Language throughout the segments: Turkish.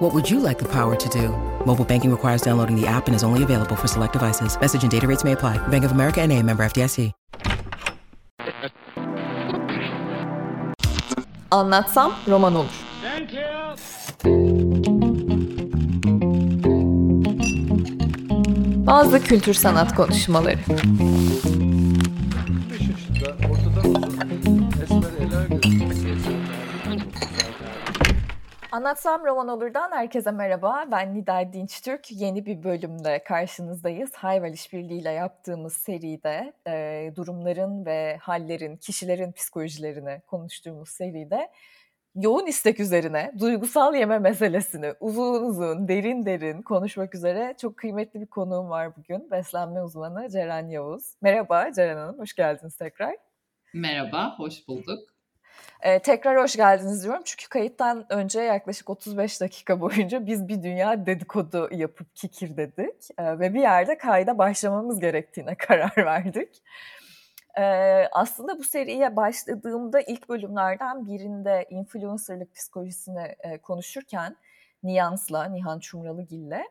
What would you like the power to do? Mobile banking requires downloading the app and is only available for select devices. Message and data rates may apply. Bank of America and a member FDIC. Anlatsam roman olur. Thank you. Bazı kültür sanat konuşmaları. Anlatsam roman olurdan herkese merhaba. Ben Nida Dinçtürk. Yeni bir bölümde karşınızdayız. Hayvel İşbirliği yaptığımız seride e, durumların ve hallerin, kişilerin psikolojilerini konuştuğumuz seride yoğun istek üzerine duygusal yeme meselesini uzun uzun, derin derin konuşmak üzere çok kıymetli bir konuğum var bugün. Beslenme uzmanı Ceren Yavuz. Merhaba Ceren Hanım, hoş geldiniz tekrar. Merhaba, hoş bulduk. Ee, tekrar hoş geldiniz diyorum çünkü kayıttan önce yaklaşık 35 dakika boyunca biz bir dünya dedikodu yapıp kikir dedik ee, ve bir yerde kayda başlamamız gerektiğine karar verdik. Ee, aslında bu seriye başladığımda ilk bölümlerden birinde influencerlık psikolojisini e, konuşurken Niyans'la, Nihan Çumralıgil'le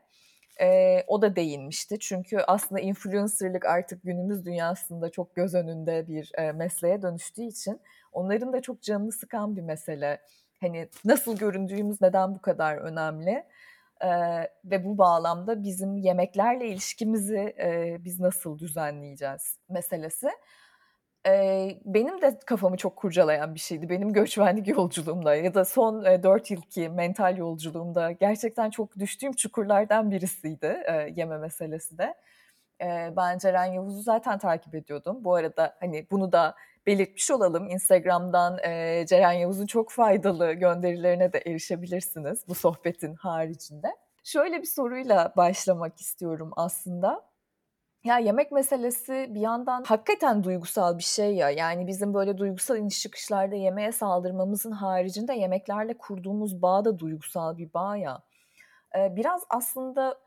e, o da değinmişti. Çünkü aslında influencerlık artık günümüz dünyasında çok göz önünde bir e, mesleğe dönüştüğü için onların da çok canını sıkan bir mesele. Hani nasıl göründüğümüz neden bu kadar önemli? Ee, ve bu bağlamda bizim yemeklerle ilişkimizi e, biz nasıl düzenleyeceğiz meselesi benim de kafamı çok kurcalayan bir şeydi. Benim göçmenlik yolculuğumda ya da son e, 4 yılki mental yolculuğumda gerçekten çok düştüğüm çukurlardan birisiydi yeme meselesi de. ben Ceren Yavuz'u zaten takip ediyordum. Bu arada hani bunu da belirtmiş olalım. Instagram'dan Ceren Yavuz'un çok faydalı gönderilerine de erişebilirsiniz bu sohbetin haricinde. Şöyle bir soruyla başlamak istiyorum aslında. Ya yemek meselesi bir yandan hakikaten duygusal bir şey ya. Yani bizim böyle duygusal iniş çıkışlarda yemeğe saldırmamızın haricinde yemeklerle kurduğumuz bağ da duygusal bir bağ ya. Ee, biraz aslında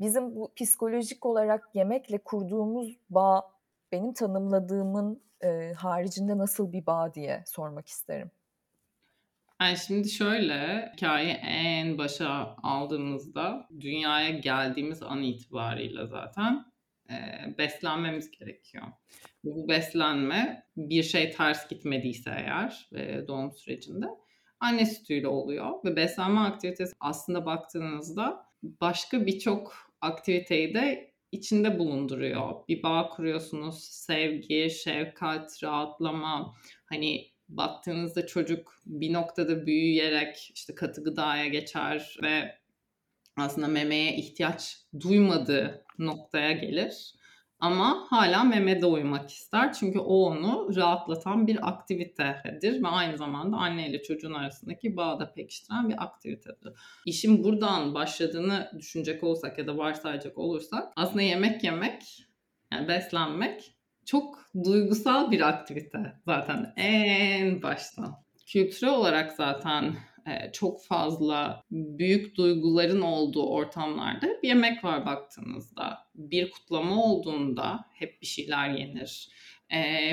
bizim bu psikolojik olarak yemekle kurduğumuz bağ benim tanımladığımın e, haricinde nasıl bir bağ diye sormak isterim. Yani şimdi şöyle, hikayeyi en başa aldığımızda dünyaya geldiğimiz an itibariyle zaten beslenmemiz gerekiyor. Bu beslenme bir şey ters gitmediyse eğer e, doğum sürecinde anne sütüyle oluyor ve beslenme aktivitesi aslında baktığınızda başka birçok aktiviteyi de içinde bulunduruyor. Bir bağ kuruyorsunuz, sevgi, şefkat, rahatlama. Hani baktığınızda çocuk bir noktada büyüyerek işte katı gıdaya geçer ve aslında memeye ihtiyaç duymadığı noktaya gelir. Ama hala memede uyumak ister. Çünkü o onu rahatlatan bir aktivitedir ve aynı zamanda anne ile çocuğun arasındaki bağı da pekiştiren bir aktivitedir. İşin buradan başladığını düşünecek olsak ya da varsayacak olursak aslında yemek yemek, yani beslenmek çok duygusal bir aktivite zaten en baştan. Kültürel olarak zaten çok fazla büyük duyguların olduğu ortamlarda bir yemek var baktığınızda. Bir kutlama olduğunda hep bir şeyler yenir.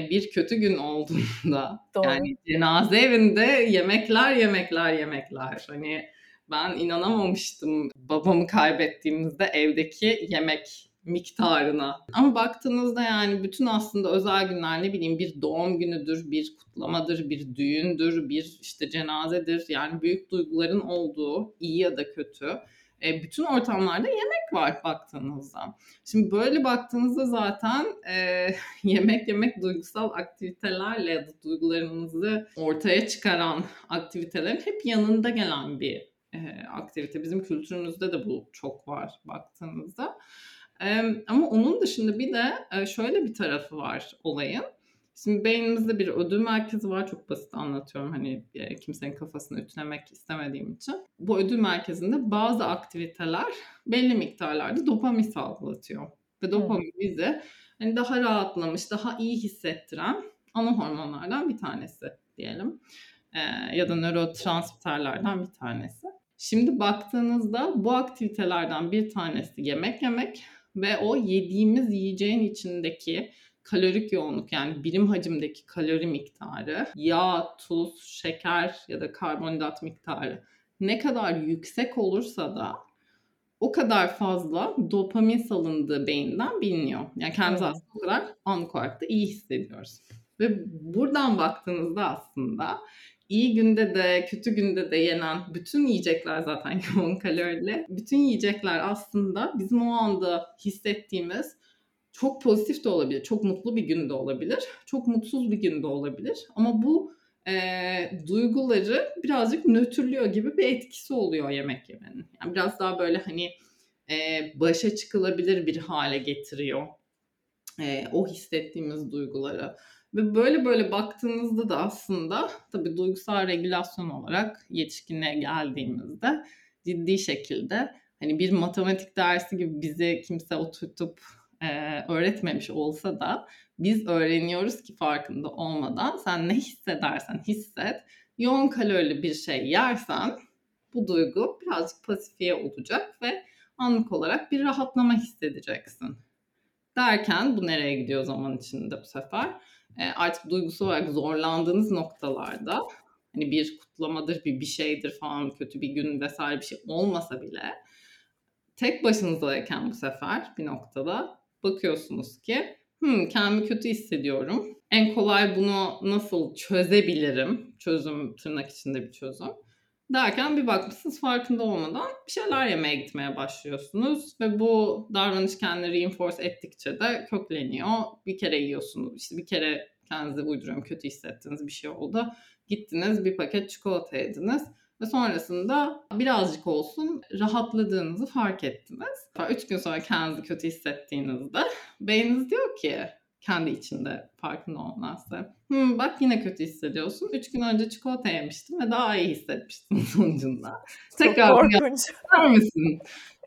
Bir kötü gün olduğunda Doğru. yani cenaze evinde yemekler yemekler yemekler. Hani ben inanamamıştım babamı kaybettiğimizde evdeki yemek miktarına. Ama baktığınızda yani bütün aslında özel günler ne bileyim bir doğum günüdür, bir kutlamadır, bir düğündür, bir işte cenazedir. Yani büyük duyguların olduğu iyi ya da kötü. E, bütün ortamlarda yemek var baktığınızda. Şimdi böyle baktığınızda zaten e, yemek yemek duygusal aktivitelerle ya da duygularınızı ortaya çıkaran aktivitelerin hep yanında gelen bir e, aktivite. Bizim kültürümüzde de bu çok var baktığınızda ama onun dışında bir de şöyle bir tarafı var olayın. Şimdi beynimizde bir ödül merkezi var. Çok basit anlatıyorum hani kimsenin kafasını ütülemek istemediğim için. Bu ödül merkezinde bazı aktiviteler belli miktarlarda dopamin salgılatıyor. Ve dopamin bizi hani daha rahatlamış, daha iyi hissettiren ana hormonlardan bir tanesi diyelim. Ee, ya da nörotransmitterlerden bir tanesi. Şimdi baktığınızda bu aktivitelerden bir tanesi yemek yemek ve o yediğimiz yiyeceğin içindeki kalorik yoğunluk yani birim hacimdeki kalori miktarı, yağ, tuz, şeker ya da karbonhidrat miktarı ne kadar yüksek olursa da o kadar fazla dopamin salındığı beyinden biliniyor. Yani kendimizi evet. aslında o kadar anlık olarak da iyi hissediyoruz. Ve buradan baktığınızda aslında iyi günde de kötü günde de yenen bütün yiyecekler zaten yoğun kalorili. Bütün yiyecekler aslında bizim o anda hissettiğimiz çok pozitif de olabilir, çok mutlu bir günde olabilir, çok mutsuz bir günde olabilir. Ama bu e, duyguları birazcık nötrlüyor gibi bir etkisi oluyor yemek yemenin. Yani biraz daha böyle hani e, başa çıkılabilir bir hale getiriyor e, o hissettiğimiz duyguları. Ve böyle böyle baktığınızda da aslında tabii duygusal regülasyon olarak yetişkinliğe geldiğimizde ciddi şekilde hani bir matematik dersi gibi bizi kimse oturtup e, öğretmemiş olsa da biz öğreniyoruz ki farkında olmadan sen ne hissedersen hisset yoğun kalorili bir şey yersen bu duygu birazcık pasifiye olacak ve anlık olarak bir rahatlama hissedeceksin. Derken bu nereye gidiyor zaman içinde bu sefer? E, artık duygusal olarak zorlandığınız noktalarda hani bir kutlamadır, bir bir şeydir falan kötü bir gün vesaire bir şey olmasa bile tek başınızdayken bu sefer bir noktada bakıyorsunuz ki hmm, kendimi kötü hissediyorum. En kolay bunu nasıl çözebilirim? Çözüm tırnak içinde bir çözüm. Derken bir bakmışsınız farkında olmadan bir şeyler yemeye gitmeye başlıyorsunuz ve bu davranış kendini reinforce ettikçe de kökleniyor. Bir kere yiyorsunuz, işte bir kere kendinizi uyduruyorum kötü hissettiniz bir şey oldu. Gittiniz bir paket çikolata yediniz ve sonrasında birazcık olsun rahatladığınızı fark ettiniz. Üç gün sonra kendinizi kötü hissettiğinizde beyniniz diyor ki kendi içinde farkında olmazsa. Hmm, bak yine kötü hissediyorsun. Üç gün önce çikolata yemiştim ve daha iyi hissetmiştim sonucunda. Tekrar korkunç. misin?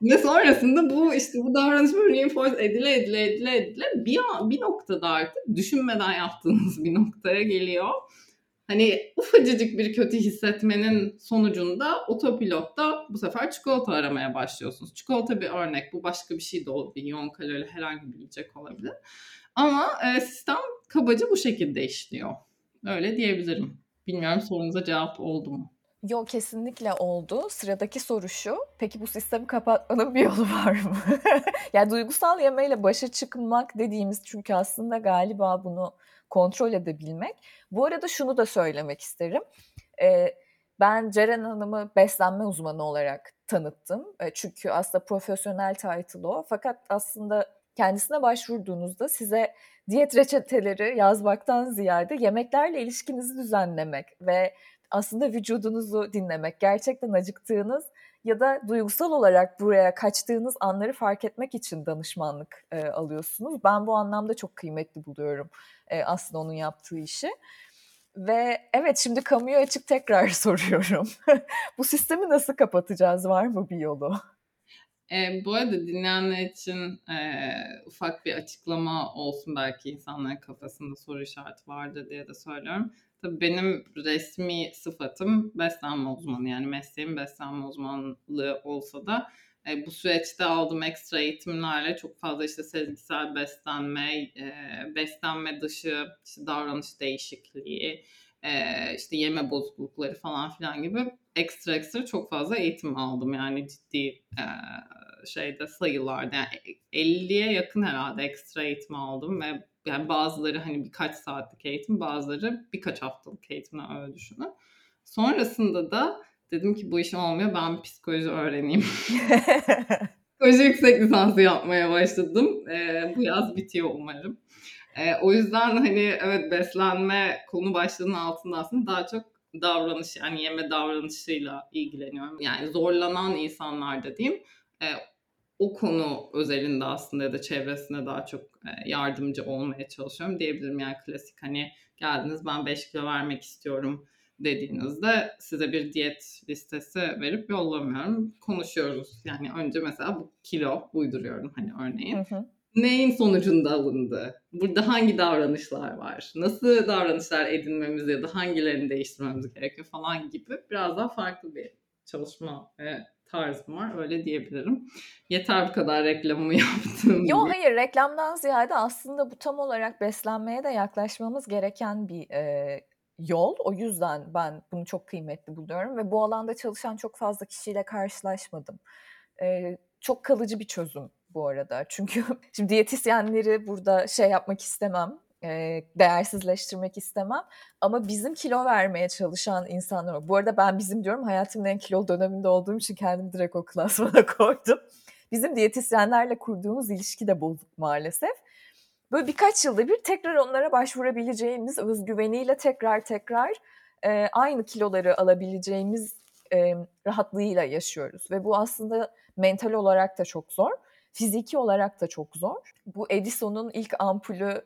Ve sonrasında bu işte bu davranış böyle reinforce edile edile edile edile bir, bir noktada artık düşünmeden yaptığınız bir noktaya geliyor. Hani ufacıcık bir kötü hissetmenin sonucunda otopilotta bu sefer çikolata aramaya başlıyorsunuz. Çikolata bir örnek. Bu başka bir şey de olabilir. Yoğun kalorili herhangi bir yiyecek olabilir. Ama e, sistem kabaca bu şekilde işliyor. Öyle diyebilirim. Bilmiyorum sorunuza cevap oldu mu? Yok kesinlikle oldu. Sıradaki soru şu. Peki bu sistemi kapatmanın bir yolu var mı? yani duygusal yemeyle başa çıkmak dediğimiz çünkü aslında galiba bunu kontrol edebilmek. Bu arada şunu da söylemek isterim. Ee, ben Ceren Hanım'ı beslenme uzmanı olarak tanıttım. E, çünkü aslında profesyonel title o. Fakat aslında kendisine başvurduğunuzda size diyet reçeteleri yazmaktan ziyade yemeklerle ilişkinizi düzenlemek ve aslında vücudunuzu dinlemek, gerçekten acıktığınız ya da duygusal olarak buraya kaçtığınız anları fark etmek için danışmanlık e, alıyorsunuz. Ben bu anlamda çok kıymetli buluyorum e, aslında onun yaptığı işi. Ve evet şimdi kamuya açık tekrar soruyorum. bu sistemi nasıl kapatacağız? Var mı bir yolu? E, bu arada dinleyenler için e, ufak bir açıklama olsun belki insanların kafasında soru işareti vardır diye de söylüyorum. Tabii benim resmi sıfatım beslenme uzmanı. Yani mesleğim beslenme uzmanlığı olsa da e, bu süreçte aldığım ekstra eğitimlerle çok fazla işte sezgisel beslenme, e, beslenme dışı işte davranış değişikliği, e, işte yeme bozuklukları falan filan gibi ekstra ekstra çok fazla eğitim aldım. Yani ciddi e, şeyde sayılarda yani 50'ye yakın herhalde ekstra eğitim aldım ve yani bazıları hani birkaç saatlik eğitim bazıları birkaç haftalık eğitimle öyle düşünün. Sonrasında da dedim ki bu iş olmuyor ben psikoloji öğreneyim. psikoloji yüksek lisansı yapmaya başladım. Ee, bu yaz bitiyor umarım. Ee, o yüzden hani evet beslenme konu başlığının altında aslında daha çok davranış yani yeme davranışıyla ilgileniyorum. Yani zorlanan insanlar dediğim e, o konu özelinde aslında ya da çevresine daha çok e, yardımcı olmaya çalışıyorum diyebilirim. Yani klasik hani geldiniz ben 5 kilo vermek istiyorum dediğinizde size bir diyet listesi verip yollamıyorum. Konuşuyoruz. Yani önce mesela bu kilo uyduruyorum hani örneğin. Hı hı. neyin sonucunda alındı? Burada hangi davranışlar var? Nasıl davranışlar edinmemiz ya da hangilerini değiştirmemiz gerekiyor falan gibi biraz daha farklı bir çalışma e, tarzım var. Öyle diyebilirim. Yeter bu kadar reklamımı yaptım. Yok hayır reklamdan ziyade aslında bu tam olarak beslenmeye de yaklaşmamız gereken bir e, yol. O yüzden ben bunu çok kıymetli buluyorum ve bu alanda çalışan çok fazla kişiyle karşılaşmadım. E, çok kalıcı bir çözüm bu arada. Çünkü şimdi diyetisyenleri burada şey yapmak istemem, e, değersizleştirmek istemem. Ama bizim kilo vermeye çalışan insanlar var. Bu arada ben bizim diyorum hayatımın en kilo döneminde olduğum için kendimi direkt o klasmana koydum. Bizim diyetisyenlerle kurduğumuz ilişki de bozuk maalesef. Böyle birkaç yılda bir tekrar onlara başvurabileceğimiz özgüveniyle tekrar tekrar e, aynı kiloları alabileceğimiz e, rahatlığıyla yaşıyoruz. Ve bu aslında mental olarak da çok zor. Fiziki olarak da çok zor. Bu Edison'un ilk ampulü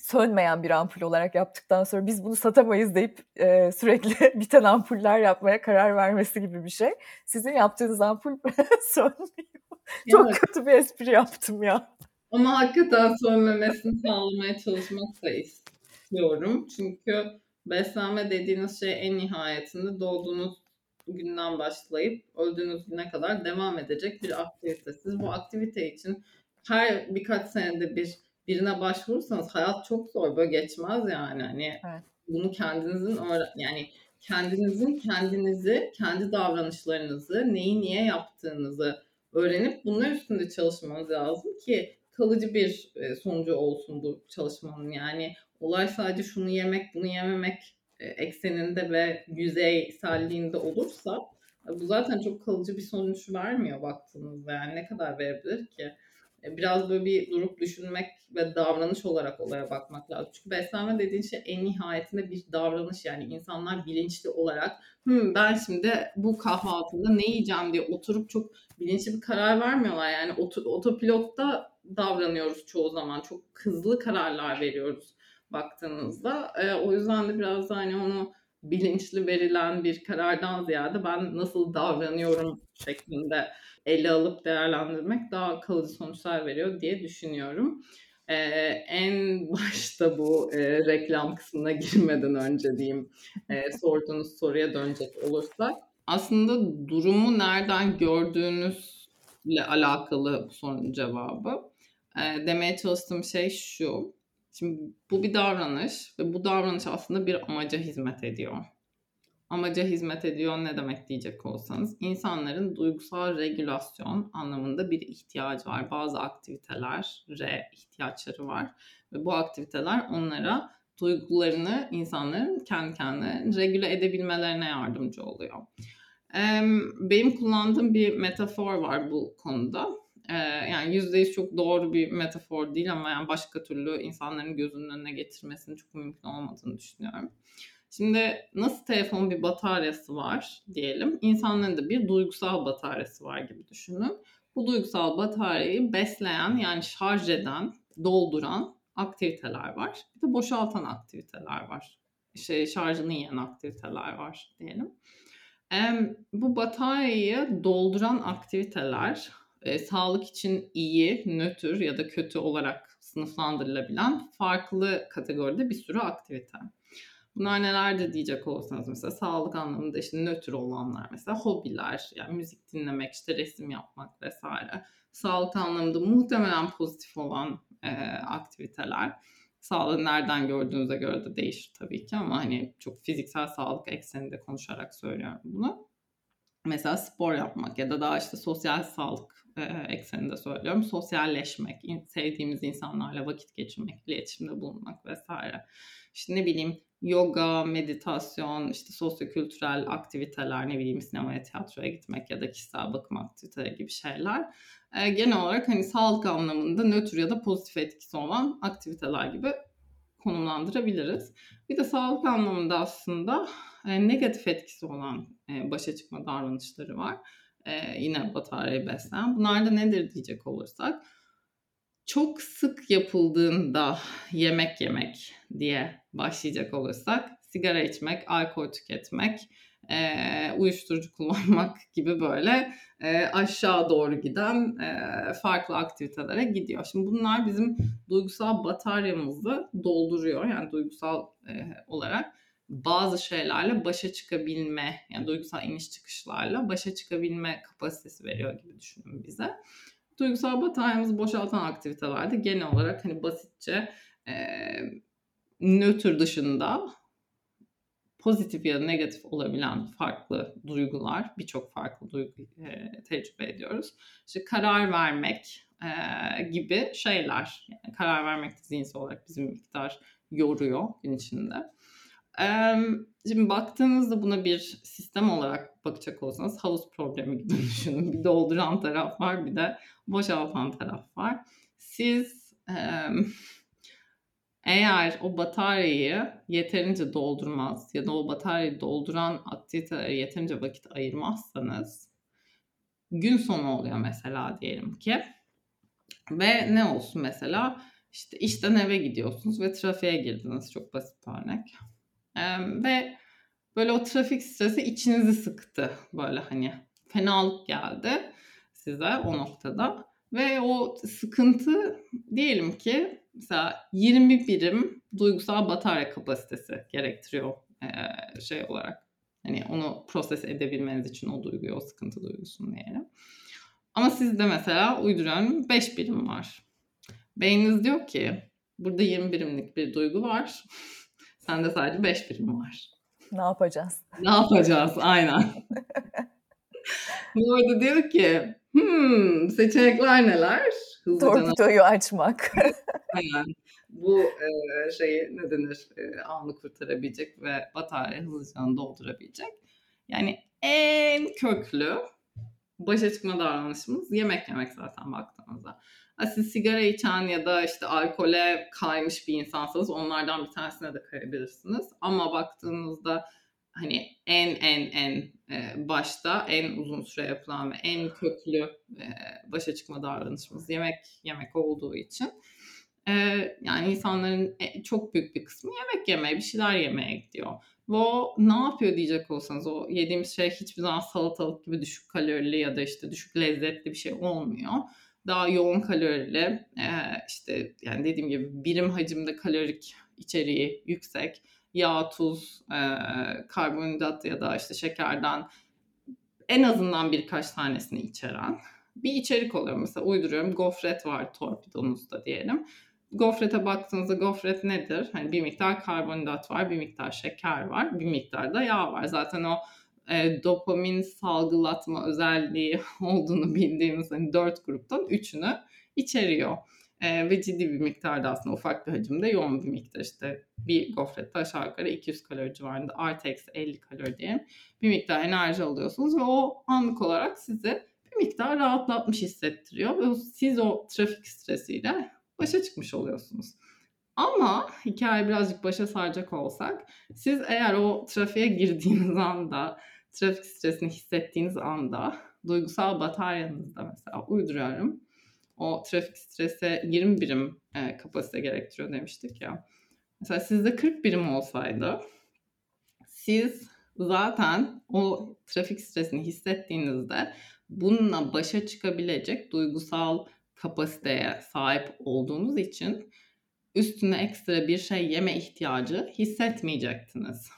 sönmeyen bir ampul olarak yaptıktan sonra biz bunu satamayız deyip e, sürekli biten ampuller yapmaya karar vermesi gibi bir şey. Sizin yaptığınız ampul sönmüyor. Çok evet. kötü bir espri yaptım ya. Ama hakikaten sönmemesini sağlamaya çalışmak da istiyorum. Çünkü beslenme dediğiniz şey en nihayetinde doğduğunuz günden başlayıp öldüğünüz güne kadar devam edecek bir aktivite. Siz bu aktivite için her birkaç senede bir birine başvurursanız hayat çok zor. Böyle geçmez yani. Hani evet. bunu kendinizin yani kendinizin kendinizi, kendi davranışlarınızı, neyi niye yaptığınızı öğrenip bunlar üstünde çalışmanız lazım ki kalıcı bir e, sonucu olsun bu çalışmanın. Yani olay sadece şunu yemek, bunu yememek e, ekseninde ve yüzeyselliğinde olursa e, bu zaten çok kalıcı bir sonuç vermiyor baktığınızda. Yani ne kadar verebilir ki? Biraz böyle bir durup düşünmek ve davranış olarak olaya bakmak lazım. Çünkü beslenme dediğin şey en nihayetinde bir davranış yani insanlar bilinçli olarak Hı, ben şimdi bu kahvaltıda ne yiyeceğim diye oturup çok bilinçli bir karar vermiyorlar. Yani otopilotta davranıyoruz çoğu zaman. Çok hızlı kararlar veriyoruz baktığınızda. E, o yüzden de biraz da hani onu bilinçli verilen bir karardan ziyade ben nasıl davranıyorum şeklinde ele alıp değerlendirmek daha kalıcı sonuçlar veriyor diye düşünüyorum. Ee, en başta bu e, reklam kısmına girmeden önce diyeyim e, sorduğunuz soruya dönecek olursak aslında durumu nereden gördüğünüzle alakalı bu sorunun cevabı. E, demeye çalıştığım şey şu. Şimdi bu bir davranış ve bu davranış aslında bir amaca hizmet ediyor amaca hizmet ediyor ne demek diyecek olsanız insanların duygusal regülasyon anlamında bir ihtiyacı var. Bazı aktivitelere ihtiyaçları var ve bu aktiviteler onlara duygularını insanların kendi kendine regüle edebilmelerine yardımcı oluyor. Benim kullandığım bir metafor var bu konuda. Yani yüzde çok doğru bir metafor değil ama yani başka türlü insanların gözünün önüne getirmesinin çok mümkün olmadığını düşünüyorum. Şimdi nasıl telefonun bir bataryası var diyelim. İnsanların da bir duygusal bataryası var gibi düşünün. Bu duygusal bataryayı besleyen yani şarj eden, dolduran aktiviteler var. Bir de boşaltan aktiviteler var. İşte şarjını yiyen aktiviteler var diyelim. Bu bataryayı dolduran aktiviteler e, sağlık için iyi, nötr ya da kötü olarak sınıflandırılabilen farklı kategoride bir sürü aktivite. Bunlar neler de diyecek olsanız mesela sağlık anlamında işte nötr olanlar mesela hobiler yani müzik dinlemek işte resim yapmak vesaire. Sağlık anlamında muhtemelen pozitif olan e, aktiviteler. Sağlığı nereden gördüğünüze göre de değişir tabii ki ama hani çok fiziksel sağlık ekseninde konuşarak söylüyorum bunu. Mesela spor yapmak ya da daha işte sosyal sağlık e, ekseninde söylüyorum. Sosyalleşmek, sevdiğimiz insanlarla vakit geçirmek, iletişimde bulunmak vesaire. İşte ne bileyim yoga, meditasyon, işte sosyokültürel aktiviteler, ne bileyim sinemaya, tiyatroya gitmek ya da kişisel bakım aktiviteleri gibi şeyler. E, genel olarak hani sağlık anlamında nötr ya da pozitif etkisi olan aktiviteler gibi konumlandırabiliriz. Bir de sağlık anlamında aslında e, negatif etkisi olan e, başa çıkma davranışları var. E, yine bataryayı besleyen. Bunlar da nedir diyecek olursak çok sık yapıldığında yemek yemek diye başlayacak olursak sigara içmek, alkol tüketmek, e, uyuşturucu kullanmak gibi böyle e, aşağı doğru giden e, farklı aktivitelere gidiyor. Şimdi bunlar bizim duygusal bataryamızı dolduruyor. Yani duygusal e, olarak bazı şeylerle başa çıkabilme, yani duygusal iniş çıkışlarla başa çıkabilme kapasitesi veriyor gibi düşünün bize. Duygusal bataryamızı boşaltan aktivitelerde genel olarak hani basitçe e, nötr dışında pozitif ya da negatif olabilen farklı duygular, birçok farklı duygu e, tecrübe ediyoruz. İşte karar vermek e, gibi şeyler. Yani karar vermek de zihinsel olarak bizim miktar yoruyor gün içinde. Şimdi baktığınızda buna bir sistem olarak bakacak olsanız havuz problemi gibi düşünün. Bir dolduran taraf var bir de boşaltan taraf var. Siz eğer o bataryayı yeterince doldurmaz ya da o bataryayı dolduran aktivitelere yeterince vakit ayırmazsanız gün sonu oluyor mesela diyelim ki. Ve ne olsun mesela işte işten eve gidiyorsunuz ve trafiğe girdiniz çok basit örnek. Ve böyle o trafik stresi içinizi sıktı böyle hani fenalık geldi size o noktada. Ve o sıkıntı diyelim ki mesela 20 birim duygusal batarya kapasitesi gerektiriyor şey olarak. Hani onu proses edebilmeniz için o duyguyu, o sıkıntı duygusunu diyelim. Ama sizde mesela uyduruyorum 5 birim var. Beyniniz diyor ki burada 20 birimlik bir duygu var. Sende sadece 5 birim var. Ne yapacağız? Ne yapacağız? Aynen. Bu arada diyor ki hmm, seçenekler neler? Hızlıca Torpidoyu açmak. Aynen. Bu e, şeyi ne denir? E, anı kurtarabilecek ve batarya hızlıca doldurabilecek. Yani en köklü başa çıkma davranışımız yemek yemek zaten baktığınızda. Siz sigara içen ya da işte alkole kaymış bir insansanız onlardan bir tanesine de kayabilirsiniz. Ama baktığınızda hani en en en e, başta en uzun süre yapılan ve en köklü e, başa çıkma davranışımız yemek yemek olduğu için e, yani insanların çok büyük bir kısmı yemek yemeye bir şeyler yemeye gidiyor. Ve o ne yapıyor diyecek olsanız o yediğimiz şey hiçbir zaman salatalık gibi düşük kalorili ya da işte düşük lezzetli bir şey olmuyor. Daha yoğun kalorili e, işte yani dediğim gibi birim hacimde kalorik içeriği yüksek yağ, tuz, e, karbonhidrat ya da işte şekerden en azından birkaç tanesini içeren bir içerik oluyor. Mesela uyduruyorum gofret var torpidonuzda diyelim. Gofrete baktığınızda gofret nedir? Hani bir miktar karbonhidrat var, bir miktar şeker var, bir miktar da yağ var. Zaten o e, dopamin salgılatma özelliği olduğunu bildiğimiz hani dört gruptan üçünü içeriyor. E, ve ciddi bir miktarda aslında ufak bir hacimde yoğun bir miktar işte bir gofrette aşağı yukarı 200 kalori civarında artı eksi 50 kalori diyelim bir miktar enerji alıyorsunuz ve o anlık olarak sizi bir miktar rahatlatmış hissettiriyor ve siz o trafik stresiyle başa çıkmış oluyorsunuz. Ama hikaye birazcık başa saracak olsak siz eğer o trafiğe girdiğiniz anda trafik stresini hissettiğiniz anda duygusal bataryanızda mesela uyduruyorum o trafik strese 20 birim e, kapasite gerektiriyor demiştik ya. Mesela sizde 40 birim olsaydı siz zaten o trafik stresini hissettiğinizde bununla başa çıkabilecek duygusal kapasiteye sahip olduğunuz için üstüne ekstra bir şey yeme ihtiyacı hissetmeyecektiniz.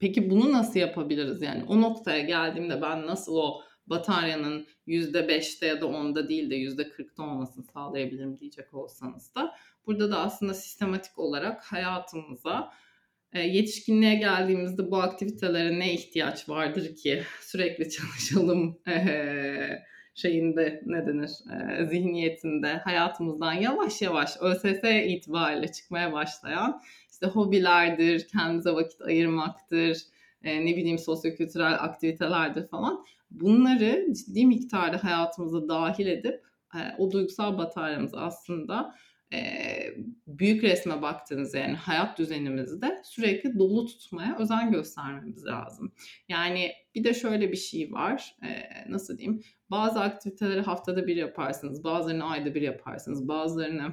Peki bunu nasıl yapabiliriz? Yani o noktaya geldiğimde ben nasıl o bataryanın %5'te ya da 10'da değil de %40'da olmasını sağlayabilirim diyecek olsanız da burada da aslında sistematik olarak hayatımıza e, yetişkinliğe geldiğimizde bu aktivitelere ne ihtiyaç vardır ki sürekli çalışalım e, şeyinde ne denir e, zihniyetinde hayatımızdan yavaş yavaş ÖSS itibariyle çıkmaya başlayan işte hobilerdir, kendimize vakit ayırmaktır, ne bileyim sosyokültürel aktivitelerdir falan bunları ciddi miktarda hayatımıza dahil edip e, o duygusal bataryamızı aslında e, büyük resme baktığınızda yani hayat düzenimizde sürekli dolu tutmaya özen göstermemiz lazım. Yani bir de şöyle bir şey var. E, nasıl diyeyim? Bazı aktiviteleri haftada bir yaparsınız. Bazılarını ayda bir yaparsınız. Bazılarını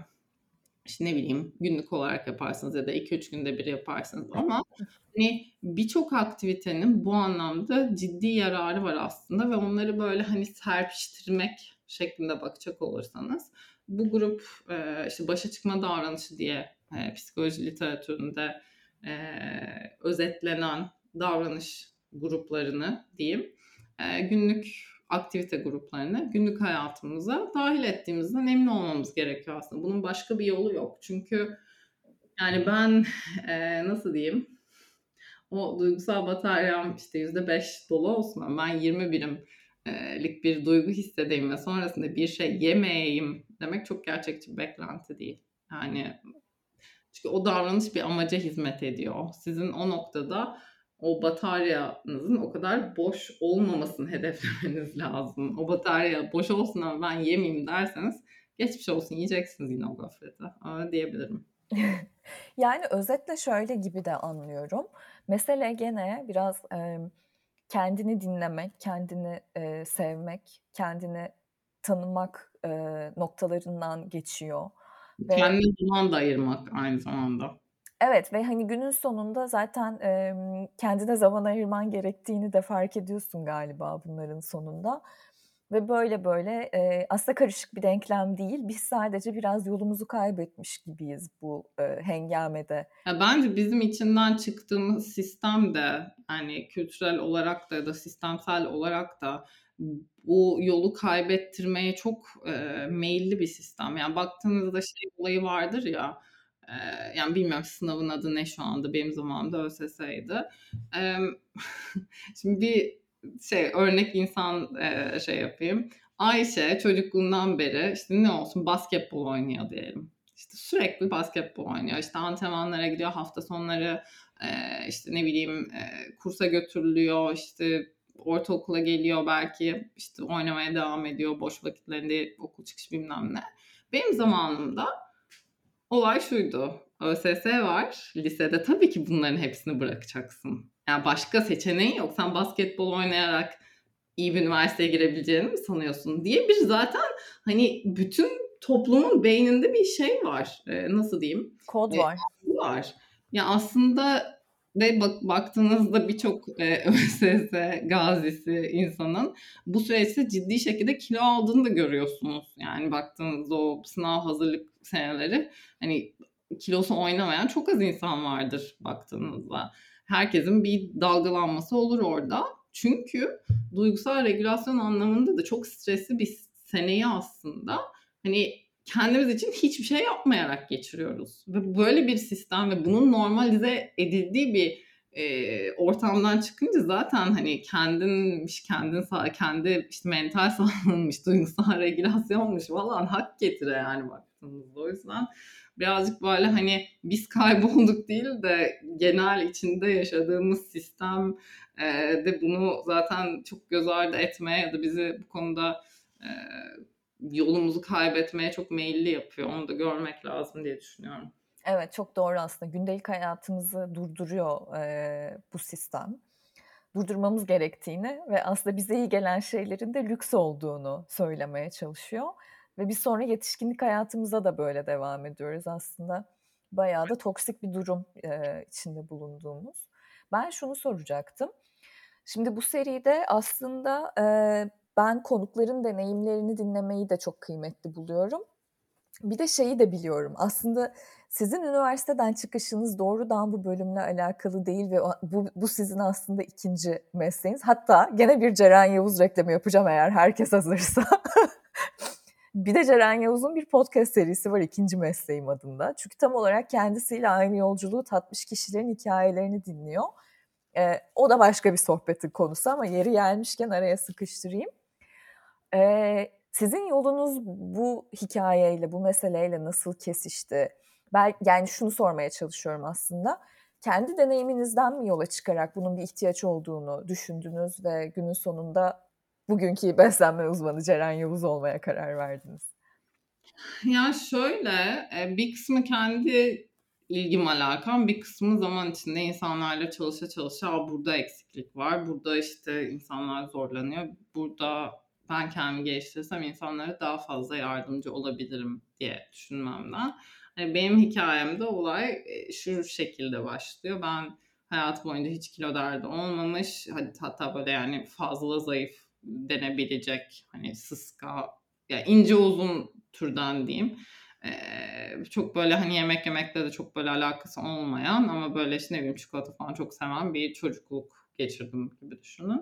işte ne bileyim günlük olarak yaparsınız ya da 2-3 günde bir yaparsınız ama hani birçok aktivitenin bu anlamda ciddi yararı var aslında ve onları böyle hani serpiştirmek şeklinde bakacak olursanız bu grup e, işte başa çıkma davranışı diye e, psikoloji literatüründe e, özetlenen davranış gruplarını diyeyim günlük aktivite gruplarını günlük hayatımıza dahil ettiğimizden emin olmamız gerekiyor aslında. Bunun başka bir yolu yok. Çünkü yani ben e, nasıl diyeyim o duygusal bataryam işte yüzde beş dolu olsun ama ben 20 birimlik bir duygu hissedeyim ve sonrasında bir şey yemeyeyim demek çok gerçekçi bir beklenti değil. Yani çünkü o davranış bir amaca hizmet ediyor. Sizin o noktada o bataryanızın o kadar boş olmamasını hedeflemeniz lazım. O batarya boş olsun ama ben yemeyeyim derseniz geçmiş olsun yiyeceksiniz yine o gofreti. Öyle diyebilirim. yani özetle şöyle gibi de anlıyorum. Mesele gene biraz e, kendini dinlemek, kendini e, sevmek, kendini tanımak e, noktalarından geçiyor. Ve... Kendine zaman da ayırmak aynı zamanda. Evet ve hani günün sonunda zaten e, kendine zaman ayırman gerektiğini de fark ediyorsun galiba bunların sonunda. Ve böyle böyle e, aslında karışık bir denklem değil. Biz sadece biraz yolumuzu kaybetmiş gibiyiz bu e, hengamede. Ya bence bizim içinden çıktığımız sistem de hani kültürel olarak da ya da sistemsel olarak da bu yolu kaybettirmeye çok e, meyilli bir sistem. Yani baktığınızda şey olayı vardır ya ee, yani bilmiyorum sınavın adı ne şu anda benim zamanımda ÖSS'ydi. Ee, şimdi bir şey örnek insan e, şey yapayım. Ayşe çocukluğundan beri işte ne olsun basketbol oynuyor diyelim. İşte sürekli basketbol oynuyor. İşte antrenmanlara gidiyor hafta sonları e, işte ne bileyim e, kursa götürülüyor işte ortaokula geliyor belki işte oynamaya devam ediyor boş vakitlerinde okul çıkış bilmem ne. Benim zamanımda olay şuydu. ÖSS var. Lisede tabii ki bunların hepsini bırakacaksın. Yani başka seçeneğin yok. Sen basketbol oynayarak iyi bir üniversiteye girebileceğini mi sanıyorsun diye bir zaten hani bütün toplumun beyninde bir şey var. Ee, nasıl diyeyim? Kod var. Ee, var. Ya aslında ve bak, baktığınızda birçok e, ÖSS gazisi insanın bu süreçte ciddi şekilde kilo aldığını da görüyorsunuz. Yani baktığınızda o sınav hazırlık seneleri hani kilosu oynamayan çok az insan vardır baktığınızda. Herkesin bir dalgalanması olur orada. Çünkü duygusal regülasyon anlamında da çok stresli bir seneyi aslında hani kendimiz için hiçbir şey yapmayarak geçiriyoruz. Ve böyle bir sistem ve bunun normalize edildiği bir e, ortamdan çıkınca zaten hani kendinmiş, kendin kendi işte mental sağlığınmış, duygusal regülasyonmuş falan hak getire yani baktığımızda. O yüzden birazcık böyle hani biz kaybolduk değil de genel içinde yaşadığımız sistem e, de bunu zaten çok göz ardı etmeye ya da bizi bu konuda e, yolumuzu kaybetmeye çok meyilli yapıyor. Onu da görmek lazım diye düşünüyorum. Evet çok doğru aslında. Gündelik hayatımızı durduruyor e, bu sistem. Durdurmamız gerektiğini ve aslında bize iyi gelen şeylerin de lüks olduğunu söylemeye çalışıyor. Ve bir sonra yetişkinlik hayatımıza da böyle devam ediyoruz aslında. Bayağı da toksik bir durum e, içinde bulunduğumuz. Ben şunu soracaktım. Şimdi bu seride aslında e, ben konukların deneyimlerini dinlemeyi de çok kıymetli buluyorum. Bir de şeyi de biliyorum. Aslında sizin üniversiteden çıkışınız doğrudan bu bölümle alakalı değil ve bu, bu sizin aslında ikinci mesleğiniz. Hatta gene bir Ceren Yavuz reklamı yapacağım eğer herkes hazırsa. bir de Ceren Yavuz'un bir podcast serisi var ikinci mesleğim adında. Çünkü tam olarak kendisiyle aynı yolculuğu tatmış kişilerin hikayelerini dinliyor. Ee, o da başka bir sohbetin konusu ama yeri gelmişken araya sıkıştırayım. Ee, sizin yolunuz bu hikayeyle, bu meseleyle nasıl kesişti? Ben yani şunu sormaya çalışıyorum aslında. Kendi deneyiminizden mi yola çıkarak bunun bir ihtiyaç olduğunu düşündünüz ve günün sonunda bugünkü beslenme uzmanı Ceren Yavuz olmaya karar verdiniz? Ya şöyle, e, bir kısmı kendi ilgim alakam, bir kısmı zaman içinde insanlarla çalışa çalışa burada eksiklik var, burada işte insanlar zorlanıyor, burada ben kendimi geliştirirsem insanlara daha fazla yardımcı olabilirim diye düşünmemden. Hani benim hikayemde olay e, şu şekilde başlıyor. Ben hayat boyunca hiç kilo derdi olmamış. Hatta böyle yani fazla zayıf denebilecek hani sıska ya yani ince uzun türden diyeyim. Ee, çok böyle hani yemek yemekle de çok böyle alakası olmayan ama böyle işte ne bileyim çikolata falan çok seven bir çocukluk geçirdim gibi düşünün.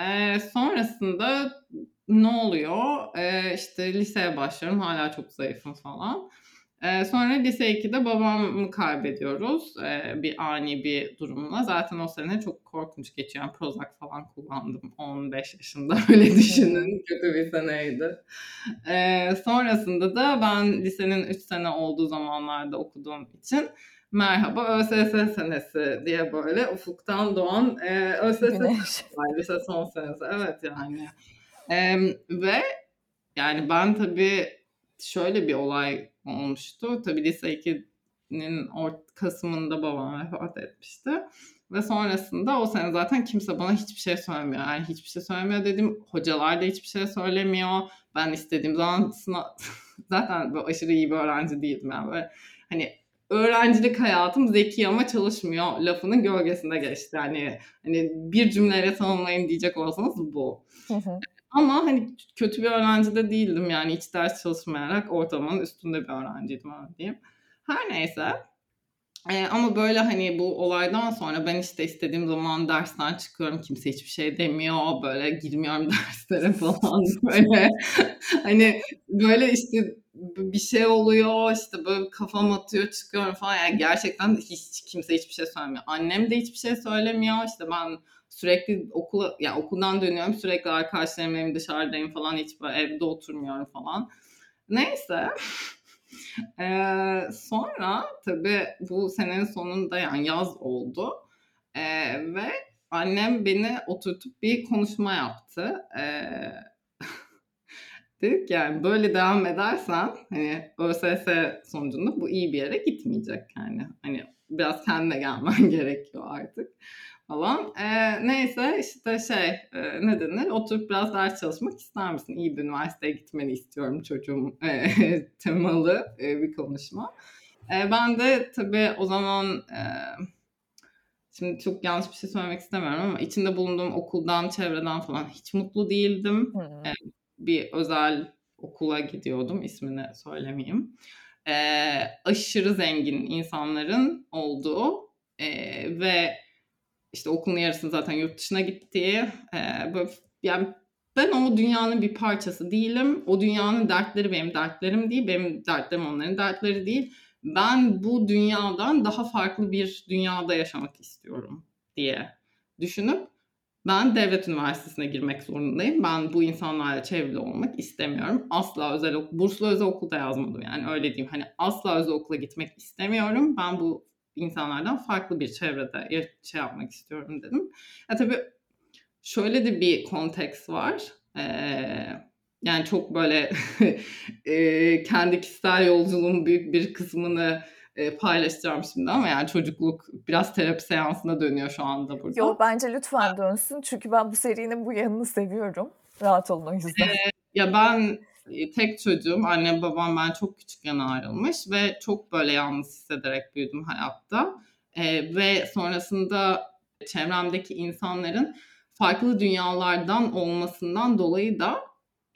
Ee, sonrasında ne oluyor? Ee, işte liseye başlıyorum hala çok zayıfım falan. Ee, sonra lise 2'de babamı kaybediyoruz ee, bir ani bir durumla. Zaten o sene çok korkunç geçiyor. Yani Prozac falan kullandım 15 yaşında öyle düşünün. Kötü bir seneydi. Ee, sonrasında da ben lisenin 3 sene olduğu zamanlarda okuduğum için merhaba ÖSS senesi diye böyle ufuktan doğan e, ÖSS. Lise son senesi. Evet yani. E, ve yani ben tabii şöyle bir olay olmuştu. Tabii lise 2'nin ort Kasım'ında babam vefat etmişti. Ve sonrasında o sene zaten kimse bana hiçbir şey söylemiyor. Yani hiçbir şey söylemiyor dedim. Hocalar da hiçbir şey söylemiyor. Ben istediğim zaman sınav... zaten böyle aşırı iyi bir öğrenci değildim. Yani böyle hani öğrencilik hayatım zeki ama çalışmıyor lafının gölgesinde geçti. Yani hani bir cümleyle tanımlayın diyecek olsanız bu. Ama hani kötü bir öğrenci de değildim yani hiç ders çalışmayarak ortamın üstünde bir öğrenciydim öyle diyeyim. Her neyse. Ee, ama böyle hani bu olaydan sonra ben işte istediğim zaman dersten çıkıyorum kimse hiçbir şey demiyor böyle girmiyorum derslere falan böyle hani böyle işte bir şey oluyor işte böyle kafam atıyor çıkıyorum falan yani gerçekten hiç kimse hiçbir şey söylemiyor. Annem de hiçbir şey söylemiyor işte ben sürekli okula ya yani okuldan dönüyorum sürekli arkadaşlarım evim dışarıdayım falan hiç böyle evde oturmuyorum falan. Neyse. ee, sonra tabii bu senenin sonunda yani yaz oldu. Ee, ve annem beni oturtup bir konuşma yaptı. Ee, dedik yani böyle devam edersen hani ÖSS sonucunda bu iyi bir yere gitmeyecek yani. Hani biraz kendine gelmen gerekiyor artık falan. E, neyse işte şey e, ne denir oturup biraz ders çalışmak ister misin? İyi bir üniversiteye gitmeni istiyorum çocuğum e, temalı e, bir konuşma. E, ben de tabii o zaman e, şimdi çok yanlış bir şey söylemek istemiyorum ama içinde bulunduğum okuldan, çevreden falan hiç mutlu değildim. E, bir özel okula gidiyordum ismini söylemeyeyim. E, aşırı zengin insanların olduğu e, ve işte okulun yarısını zaten yurt dışına gittiği e, böyle, yani ben o dünyanın bir parçası değilim. O dünyanın dertleri benim dertlerim değil. Benim dertlerim onların dertleri değil. Ben bu dünyadan daha farklı bir dünyada yaşamak istiyorum diye düşünüp ben devlet üniversitesine girmek zorundayım. Ben bu insanlarla çevrili olmak istemiyorum. Asla özel burslu özel okulda yazmadım yani öyle diyeyim. Hani asla özel okula gitmek istemiyorum. Ben bu insanlardan farklı bir çevrede şey yapmak istiyorum dedim. Ya tabii şöyle de bir konteks var. Ee, yani çok böyle e, kendi kişisel yolculuğun büyük bir kısmını e, paylaşacağım şimdi ama yani çocukluk biraz terapi seansına dönüyor şu anda burada. Yok bence lütfen dönsün çünkü ben bu serinin bu yanını seviyorum. Rahat olun o yüzden. Ee, ya ben tek çocuğum. Annem babam ben çok küçükken ayrılmış ve çok böyle yalnız hissederek büyüdüm hayatta. E, ve sonrasında çevremdeki insanların farklı dünyalardan olmasından dolayı da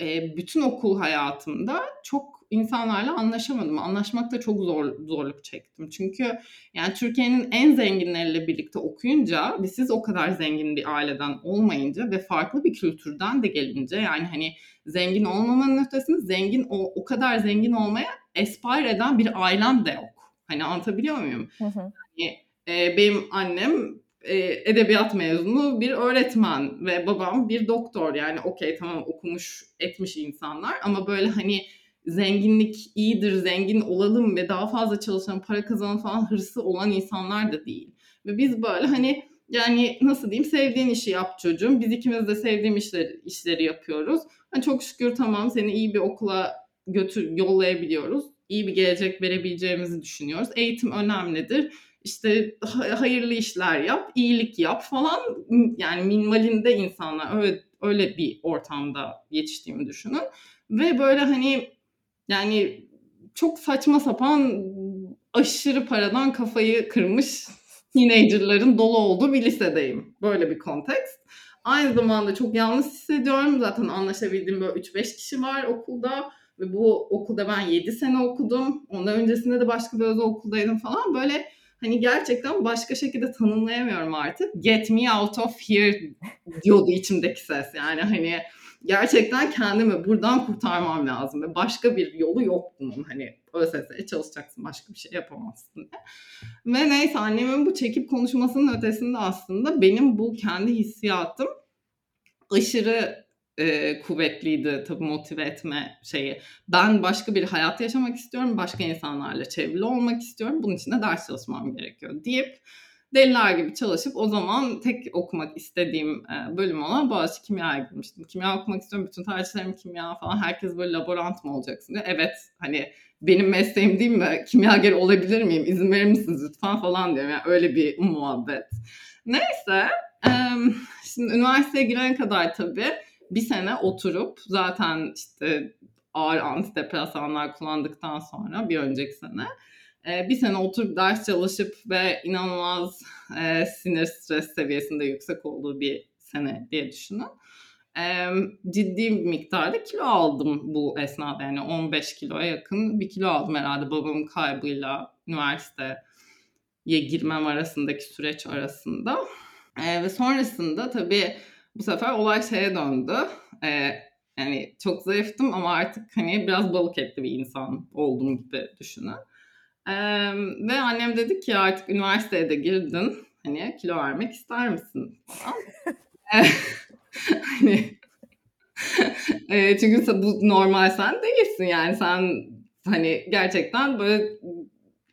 e, bütün okul hayatımda çok insanlarla anlaşamadım. Anlaşmakta çok zor zorluk çektim. Çünkü yani Türkiye'nin en zenginleriyle birlikte okuyunca ve siz o kadar zengin bir aileden olmayınca ve farklı bir kültürden de gelince yani hani zengin olmamanın ötesinde zengin o, o kadar zengin olmaya aspire eden bir ailem de yok. Hani anlatabiliyor muyum? Hı hı. Yani, e, benim annem e, edebiyat mezunu bir öğretmen ve babam bir doktor. Yani okey tamam okumuş etmiş insanlar ama böyle hani zenginlik iyidir, zengin olalım ve daha fazla çalışan, para kazanalım falan hırsı olan insanlar da değil. Ve biz böyle hani yani nasıl diyeyim sevdiğin işi yap çocuğum. Biz ikimiz de sevdiğim işleri, işleri yapıyoruz. Hani çok şükür tamam seni iyi bir okula götür yollayabiliyoruz. İyi bir gelecek verebileceğimizi düşünüyoruz. Eğitim önemlidir. İşte hayırlı işler yap, iyilik yap falan. Yani minvalinde insanlar öyle, öyle bir ortamda yetiştiğimi düşünün. Ve böyle hani yani çok saçma sapan aşırı paradan kafayı kırmış teenagerların dolu olduğu bir lisedeyim. Böyle bir kontekst. Aynı zamanda çok yalnız hissediyorum. Zaten anlaşabildiğim böyle 3-5 kişi var okulda. Ve bu okulda ben 7 sene okudum. Ondan öncesinde de başka bir özel okuldaydım falan. Böyle hani gerçekten başka şekilde tanımlayamıyorum artık. Get me out of here diyordu içimdeki ses. Yani hani gerçekten kendimi buradan kurtarmam lazım ve başka bir yolu yok bunun. Hani ÖSS'ye çalışacaksın başka bir şey yapamazsın diye. Ve neyse annemin bu çekip konuşmasının ötesinde aslında benim bu kendi hissiyatım aşırı e, kuvvetliydi tabii motive etme şeyi. Ben başka bir hayat yaşamak istiyorum, başka insanlarla çevrili olmak istiyorum. Bunun için de ders çalışmam gerekiyor deyip deliler gibi çalışıp o zaman tek okumak istediğim e, bölüm olan Boğaziçi Kimya'ya girmiştim. Kimya okumak istiyorum, bütün tercihlerim kimya falan. Herkes böyle laborant mı olacaksın diye. Evet hani benim mesleğim değil mi? Kimyager olabilir miyim? İzin verir misiniz lütfen falan diyorum. Yani öyle bir muhabbet. Neyse. Şimdi üniversiteye girene kadar tabii bir sene oturup zaten işte ağır antidepresanlar kullandıktan sonra bir önceki sene bir sene oturup ders çalışıp ve inanılmaz e, sinir stres seviyesinde yüksek olduğu bir sene diye düşünün. E, ciddi bir miktarda kilo aldım bu esnada yani 15 kiloya yakın bir kilo aldım herhalde babamın kaybıyla üniversiteye girmem arasındaki süreç arasında. E, ve sonrasında tabii bu sefer olay şeye döndü. E, yani çok zayıftım ama artık hani biraz balık etli bir insan oldum gibi düşünün. Ee, ve annem dedi ki artık üniversiteye de girdin. Hani kilo vermek ister misin falan. hani e, çünkü bu normal sen değilsin yani sen hani gerçekten böyle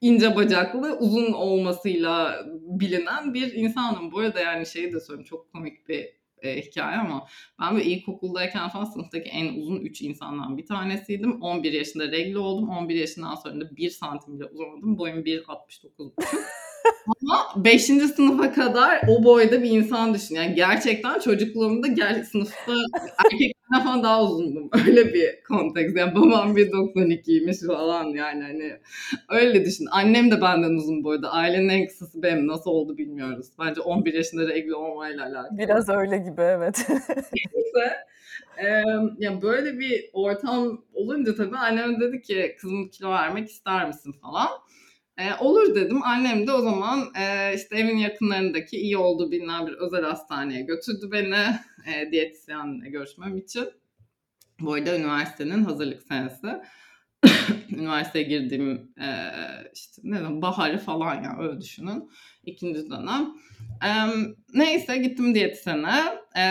ince bacaklı uzun olmasıyla bilinen bir insanım. Bu arada yani şeyi de söyleyeyim çok komik bir e, hikaye ama ben böyle ilkokuldayken falan sınıftaki en uzun 3 insandan bir tanesiydim. 11 yaşında regl oldum. 11 yaşından sonra da 1 santim bile uzamadım. Boyum 1.69 Ama 5. sınıfa kadar o boyda bir insan düşün. Yani gerçekten çocukluğumda gel sınıfta erkeklerden falan daha uzundum. Öyle bir konteks. Yani babam 1.92'ymiş falan yani hani öyle düşün. Annem de benden uzun boyda. Ailenin en kısası benim. Nasıl oldu bilmiyoruz. Bence 11 yaşında regl olmayla alakalı. Biraz öyle gibi evet. Neyse. Ee, yani böyle bir ortam olunca tabii annem dedi ki kızım kilo vermek ister misin falan. E, olur dedim. Annem de o zaman e, işte evin yakınlarındaki iyi olduğu bilinen bir özel hastaneye götürdü beni e, diyetisyenle görüşmem için. Bu arada üniversitenin hazırlık senesi. Üniversiteye girdiğim e, işte ne zaman baharı falan ya öyle düşünün. İkinci dönem. E, neyse gittim diyetisyene. E,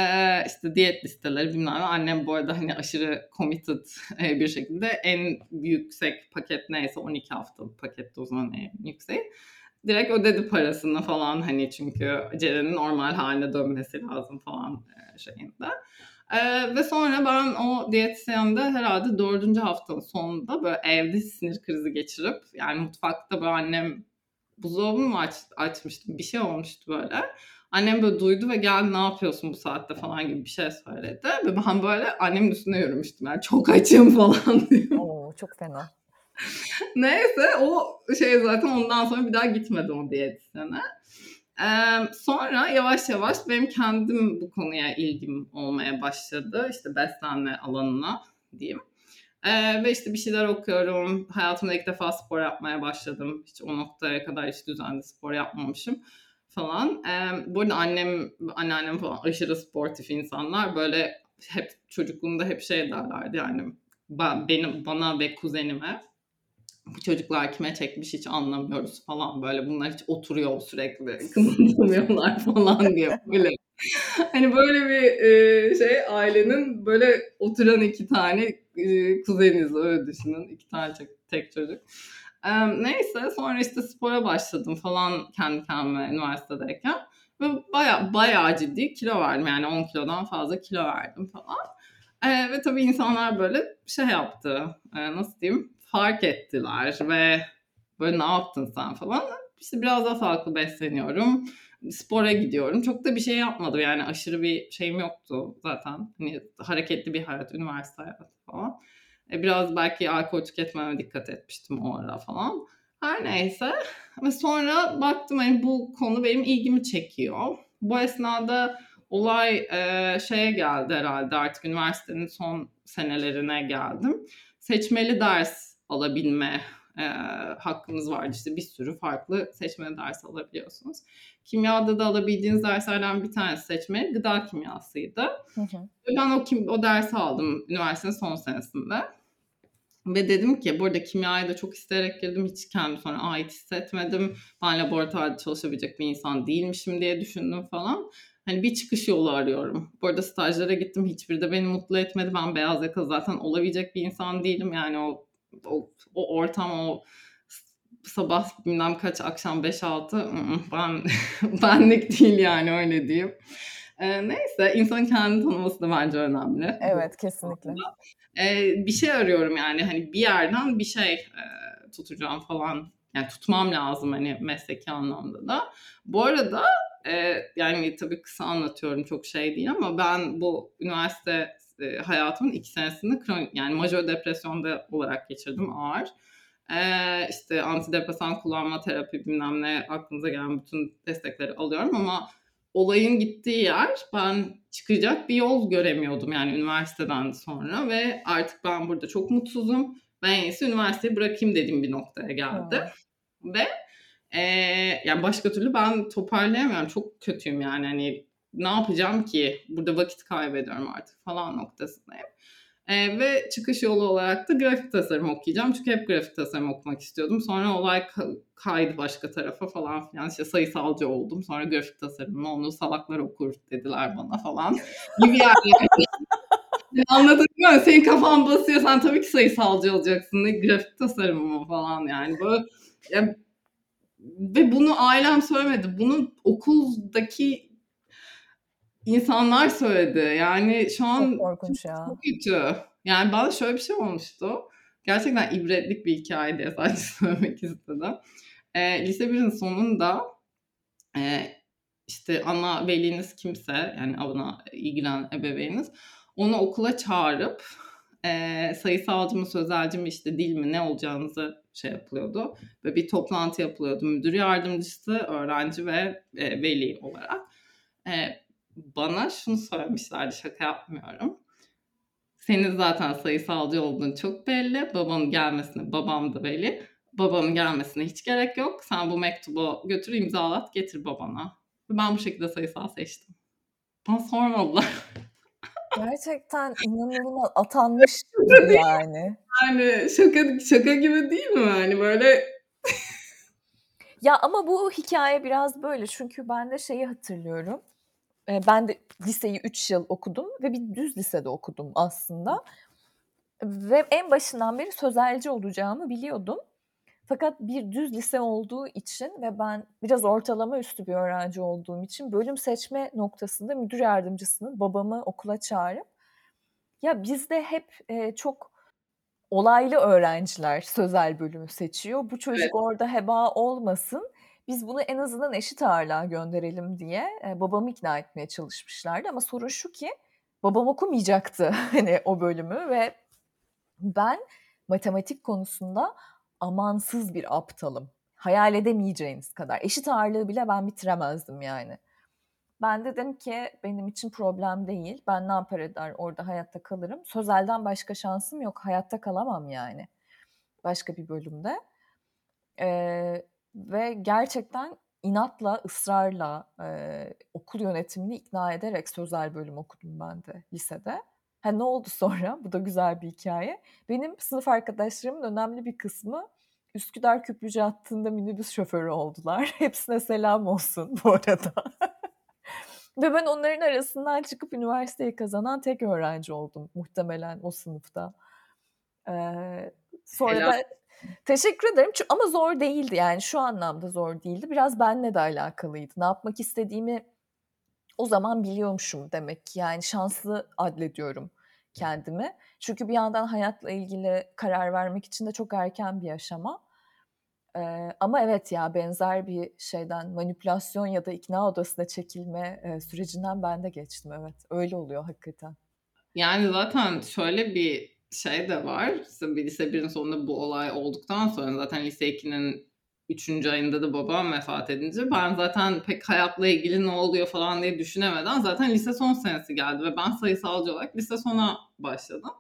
işte diyet listeleri bilmem ne. Annem bu arada hani aşırı committed bir şekilde en yüksek paket neyse 12 haftalık pakette o zaman en yüksek. Direkt ödedi parasını falan hani çünkü Ceren'in normal haline dönmesi lazım falan şeyinde. Ee, ve sonra ben o diyetisyende herhalde dördüncü haftanın sonunda böyle evde sinir krizi geçirip yani mutfakta böyle annem buzdolabını mı aç, açmıştım bir şey olmuştu böyle. Annem böyle duydu ve geldi ne yapıyorsun bu saatte falan gibi bir şey söyledi. Ve ben böyle annemin üstüne yürümüştüm. Yani çok açım falan diyor. Oo, çok fena. Neyse o şey zaten ondan sonra bir daha gitmedim o diyetisyene. Ee, sonra yavaş yavaş benim kendim bu konuya ilgim olmaya başladı. İşte beslenme alanına diyeyim. Ee, ve işte bir şeyler okuyorum. Hayatımda ilk defa spor yapmaya başladım. Hiç o noktaya kadar hiç düzenli spor yapmamışım falan. Ee, bu arada annem, anneannem falan aşırı sportif insanlar. Böyle hep çocukluğumda hep şey derlerdi yani benim bana ve kuzenime bu çocuklar kime çekmiş hiç anlamıyoruz falan böyle bunlar hiç oturuyor sürekli kımıldamıyorlar falan diye böyle hani böyle bir e, şey ailenin böyle oturan iki tane e, kuzeniz öyle düşünün iki tane tek, çocuk. E, neyse sonra işte spora başladım falan kendi kendime üniversitedeyken ve baya baya ciddi kilo verdim yani 10 kilodan fazla kilo verdim falan. E, ve tabii insanlar böyle şey yaptı e, nasıl diyeyim fark ettiler ve böyle ne yaptın sen falan. İşte biraz daha sağlıklı besleniyorum. Spora gidiyorum. Çok da bir şey yapmadım yani aşırı bir şeyim yoktu zaten. Hani hareketli bir hayat, üniversite hayatı falan. E, biraz belki alkol tüketmeme dikkat etmiştim o ara falan. Her neyse. Ve sonra baktım hani bu konu benim ilgimi çekiyor. Bu esnada olay e, şeye geldi herhalde artık üniversitenin son senelerine geldim. Seçmeli ders alabilme e, hakkımız vardı. İşte bir sürü farklı seçmeli ders alabiliyorsunuz. Kimyada da alabildiğiniz derslerden bir tanesi seçmeli gıda kimyasıydı. Hı hı. Ben o, kim, o dersi aldım üniversitenin son senesinde. Ve dedim ki burada kimyaya da çok isteyerek girdim. Hiç kendimi sonra ait hissetmedim. Ben laboratuvarda çalışabilecek bir insan değilmişim diye düşündüm falan. Hani bir çıkış yolu arıyorum. Bu arada stajlara gittim. Hiçbiri de beni mutlu etmedi. Ben beyaz yaka zaten olabilecek bir insan değilim. Yani o o, o ortam, o sabah bilmem kaç akşam 5-6 ben benlik değil yani öyle diyeyim. Ee, neyse insanın kendini tanıması da bence önemli. Evet kesinlikle. Ee, bir şey arıyorum yani hani bir yerden bir şey e, tutacağım falan. Yani tutmam lazım hani mesleki anlamda da. Bu arada e, yani tabii kısa anlatıyorum çok şey değil ama ben bu üniversite e, hayatımın iki senesini kronik yani majör depresyonda olarak geçirdim ağır. E, işte antidepresan kullanma terapi bilmem ne aklınıza gelen bütün destekleri alıyorum ama olayın gittiği yer ben çıkacak bir yol göremiyordum yani üniversiteden sonra ve artık ben burada çok mutsuzum. Ben en iyisi üniversiteyi bırakayım dediğim bir noktaya geldi. Hmm. Ve e, yani başka türlü ben toparlayamıyorum. Çok kötüyüm yani hani ne yapacağım ki? Burada vakit kaybediyorum artık falan noktasındayım. E, ve çıkış yolu olarak da grafik tasarım okuyacağım. Çünkü hep grafik tasarım okumak istiyordum. Sonra olay kaydı başka tarafa falan filan. İşte sayısalcı oldum. Sonra grafik tasarım onu salaklar okur dediler bana falan. Gibi yani. Anladın mı? Senin kafan basıyor. Sen tabii ki sayısalcı olacaksın. Ne grafik tasarımı mı falan yani. Böyle ya, ve bunu ailem söylemedi. Bunu okuldaki insanlar söyledi. Yani şu an çok korkunç ya. Çok kötü. Yani bana şöyle bir şey olmuştu. Gerçekten ibretlik bir hikaye diye sadece söylemek istedim. E, lise 1'in sonunda e, işte ana veliniz kimse yani ana ilgilenen ebeveyniniz onu okula çağırıp e, sayısalcı mı sözelci mi işte dil mi ne olacağınızı şey yapılıyordu. Ve bir toplantı yapılıyordu. Müdür yardımcısı, öğrenci ve e, veli olarak. E, bana şunu söylemişlerdi şaka yapmıyorum. Senin zaten sayısalcı olduğun çok belli. Babanın gelmesine, babam da belli. Babanın gelmesine hiç gerek yok. Sen bu mektubu götür imzalat getir babana. Ben bu şekilde sayısal seçtim. Bana sormadılar. Gerçekten inanılmaz atanmış yani. Yani şaka şaka gibi değil mi? Yani böyle Ya ama bu hikaye biraz böyle çünkü ben de şeyi hatırlıyorum ben de liseyi 3 yıl okudum ve bir düz lisede okudum aslında. Ve en başından beri sözelci olacağımı biliyordum. Fakat bir düz lise olduğu için ve ben biraz ortalama üstü bir öğrenci olduğum için bölüm seçme noktasında müdür yardımcısının babamı okula çağırıp ya bizde hep e, çok olaylı öğrenciler sözel bölümü seçiyor. Bu çocuk evet. orada heba olmasın biz bunu en azından eşit ağırlığa gönderelim diye e, babamı ikna etmeye çalışmışlardı. Ama sorun şu ki babam okumayacaktı hani o bölümü ve ben matematik konusunda amansız bir aptalım. Hayal edemeyeceğiniz kadar. Eşit ağırlığı bile ben bitiremezdim yani. Ben dedim ki benim için problem değil. Ben ne yapar eder orada hayatta kalırım. Sözelden başka şansım yok. Hayatta kalamam yani. Başka bir bölümde. Ee, ve gerçekten inatla, ısrarla e, okul yönetimini ikna ederek sözel bölüm okudum ben de lisede. Ha ne oldu sonra? Bu da güzel bir hikaye. Benim sınıf arkadaşlarımın önemli bir kısmı Üsküdar Küplücü hattında minibüs şoförü oldular. Hepsine selam olsun bu arada. Ve ben onların arasından çıkıp üniversiteyi kazanan tek öğrenci oldum muhtemelen o sınıfta. Ee, sonra Helal. da Teşekkür ederim ama zor değildi yani şu anlamda zor değildi. Biraz benle de alakalıydı. Ne yapmak istediğimi o zaman biliyormuşum demek. Yani şanslı adlediyorum kendimi. Çünkü bir yandan hayatla ilgili karar vermek için de çok erken bir aşama. Ee, ama evet ya benzer bir şeyden manipülasyon ya da ikna odasına çekilme e, sürecinden ben de geçtim evet. Öyle oluyor hakikaten. Yani zaten şöyle bir şey de var. İşte bir lise 1'in sonunda bu olay olduktan sonra zaten lise 2'nin 3. ayında da babam vefat edince ben zaten pek hayatla ilgili ne oluyor falan diye düşünemeden zaten lise son senesi geldi ve ben sayısalcı olarak lise sona başladım.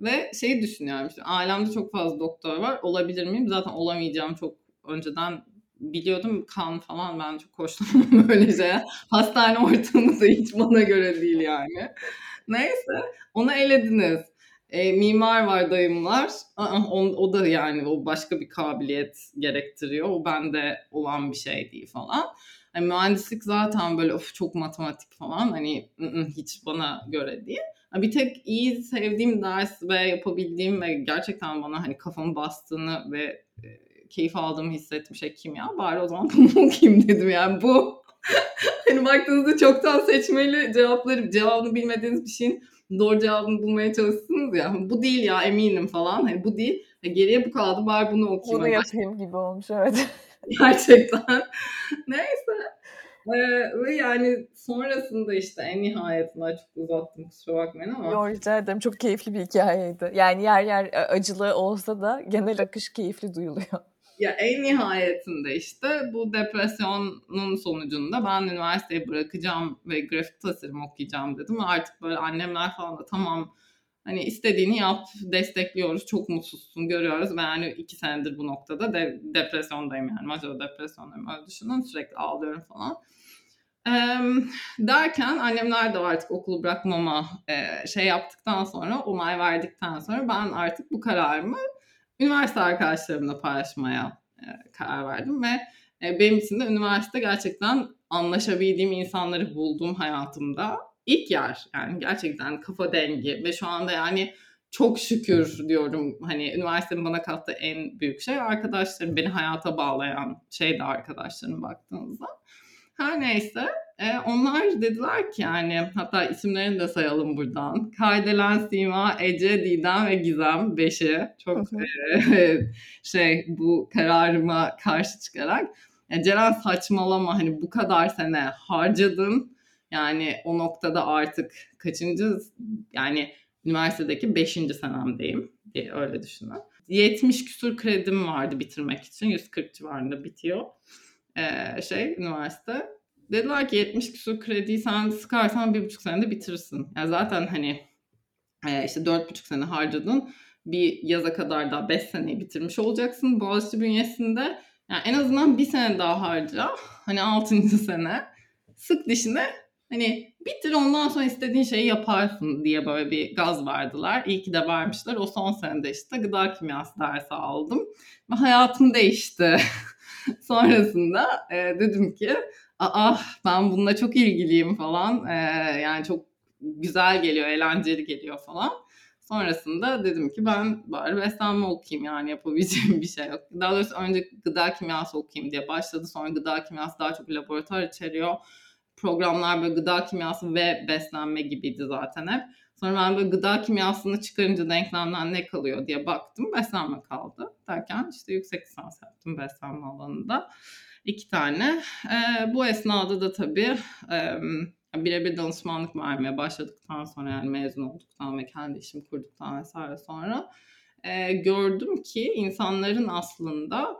Ve şeyi düşünüyorum işte ailemde çok fazla doktor var olabilir miyim? Zaten olamayacağım çok önceden biliyordum kan falan ben çok hoşlanmam böyle şeye. Hastane ortamı da hiç bana göre değil yani. Neyse onu elediniz. E, mimar var dayımlar. Aa, o, o da yani o başka bir kabiliyet gerektiriyor. O bende olan bir şey değil falan. Yani mühendislik zaten böyle of çok matematik falan hani hiç bana göre değil. Bir tek iyi sevdiğim ders ve yapabildiğim ve gerçekten bana hani kafamı bastığını ve e, keyif aldığımı hissetmiş şey kimya. Bari o zaman bunu okuyayım dedim yani bu. hani baktığınızda çoktan seçmeli cevapları, cevabını bilmediğiniz bir şeyin doğru cevabını bulmaya çalışsınız ya. Bu değil ya eminim falan. Hani bu değil. E, geriye bu kaldı bari bunu okuyayım. Bunu yapayım gibi olmuş evet. Gerçekten. Neyse. Ee, ve yani sonrasında işte en nihayetinde çok uzattım kusura bakmayın ama. Yok rica ederim çok keyifli bir hikayeydi. Yani yer yer e, acılı olsa da genel akış keyifli duyuluyor. Ya en nihayetinde işte bu depresyonun sonucunda ben üniversiteyi bırakacağım ve grafik tasarım okuyacağım dedim. Artık böyle annemler falan da tamam hani istediğini yap, destekliyoruz, çok mutsuzsun, görüyoruz. Ben yani iki senedir bu noktada de, depresyondayım yani. Majör depresyondayım öyle düşünün. Sürekli ağlıyorum falan. Derken annemler de artık okulu bırakmama şey yaptıktan sonra, onay verdikten sonra ben artık bu kararımı üniversite arkadaşlarımla paylaşmaya e, karar verdim ve e, benim için de üniversite gerçekten anlaşabildiğim insanları bulduğum hayatımda ilk yer. Yani gerçekten kafa dengi ve şu anda yani çok şükür diyorum hani üniversitenin bana kattığı en büyük şey arkadaşlarım beni hayata bağlayan şey de arkadaşlarım baktığınızda. Her neyse e, onlar dediler ki yani hatta isimlerini de sayalım buradan. Kaydelen Sima, Ece, Didem ve Gizem beşi çok e, şey bu kararıma karşı çıkarak yani Ceren saçmalama hani bu kadar sene harcadın yani o noktada artık kaçıncı yani üniversitedeki beşinci senemdeyim diye öyle düşünün. 70 küsur kredim vardı bitirmek için 140 civarında bitiyor ee, şey üniversite. Dediler ki 70 küsur krediyi sen sıkarsan bir buçuk senede bitirirsin. Yani zaten hani e, işte dört buçuk sene harcadın. Bir yaza kadar daha beş seneyi bitirmiş olacaksın Boğaziçi bünyesinde. Yani en azından bir sene daha harca. Hani altıncı sene. Sık dişine hani bitir ondan sonra istediğin şeyi yaparsın diye böyle bir gaz verdiler. İyi ki de vermişler. O son senede işte gıda kimyası dersi aldım. Ve hayatım değişti. Sonrasında e, dedim ki aa ben bununla çok ilgiliyim falan. E, yani çok güzel geliyor, eğlenceli geliyor falan. Sonrasında dedim ki ben bari beslenme okuyayım yani yapabileceğim bir şey yok. Daha doğrusu önce gıda kimyası okuyayım diye başladı. Sonra gıda kimyası daha çok laboratuvar içeriyor. Programlar böyle gıda kimyası ve beslenme gibiydi zaten hep. Sonra ben böyle gıda kimyasını çıkarınca denklemden ne kalıyor diye baktım. Beslenme kaldı. Derken işte yüksek lisans yaptım beslenme alanında. İki tane. E, bu esnada da tabii e, birebir danışmanlık vermeye başladıktan sonra yani mezun olduktan ve kendi işimi kurduktan vesaire sonra e, gördüm ki insanların aslında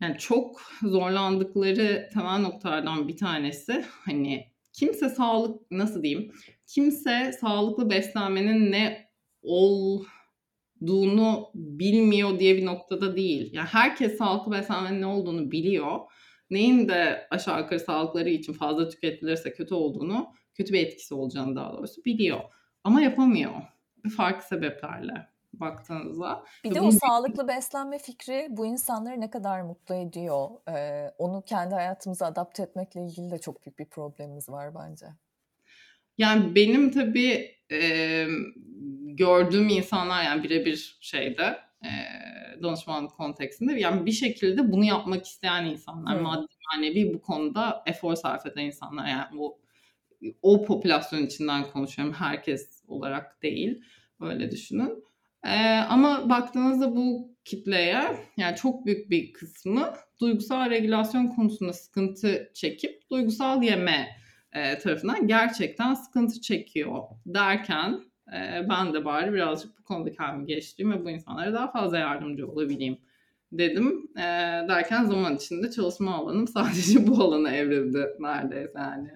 yani çok zorlandıkları temel noktalardan bir tanesi hani kimse sağlık nasıl diyeyim kimse sağlıklı beslenmenin ne olduğunu bilmiyor diye bir noktada değil. Yani herkes sağlıklı beslenmenin ne olduğunu biliyor. Neyin de aşağı yukarı sağlıkları için fazla tüketilirse kötü olduğunu, kötü bir etkisi olacağını daha doğrusu biliyor. Ama yapamıyor. Farklı sebeplerle baktığınızda. Bir de o sağlıklı beslenme fikri bu insanları ne kadar mutlu ediyor. Ee, onu kendi hayatımıza adapte etmekle ilgili de çok büyük bir problemimiz var bence. Yani benim tabii e, gördüğüm insanlar yani birebir şeyde e, danışmanlık konteksinde yani bir şekilde bunu yapmak isteyen insanlar, hmm. maddi manevi bu konuda efor sarf eden insanlar yani o o popülasyon içinden konuşuyorum herkes olarak değil öyle düşünün. Ee, ama baktığınızda bu kitleye yani çok büyük bir kısmı duygusal regülasyon konusunda sıkıntı çekip duygusal yeme e, tarafından gerçekten sıkıntı çekiyor derken e, ben de bari birazcık bu konuda kendimi geliştireyim ve bu insanlara daha fazla yardımcı olabileyim dedim. E, derken zaman içinde çalışma alanım sadece bu alana evrildi neredeyse yani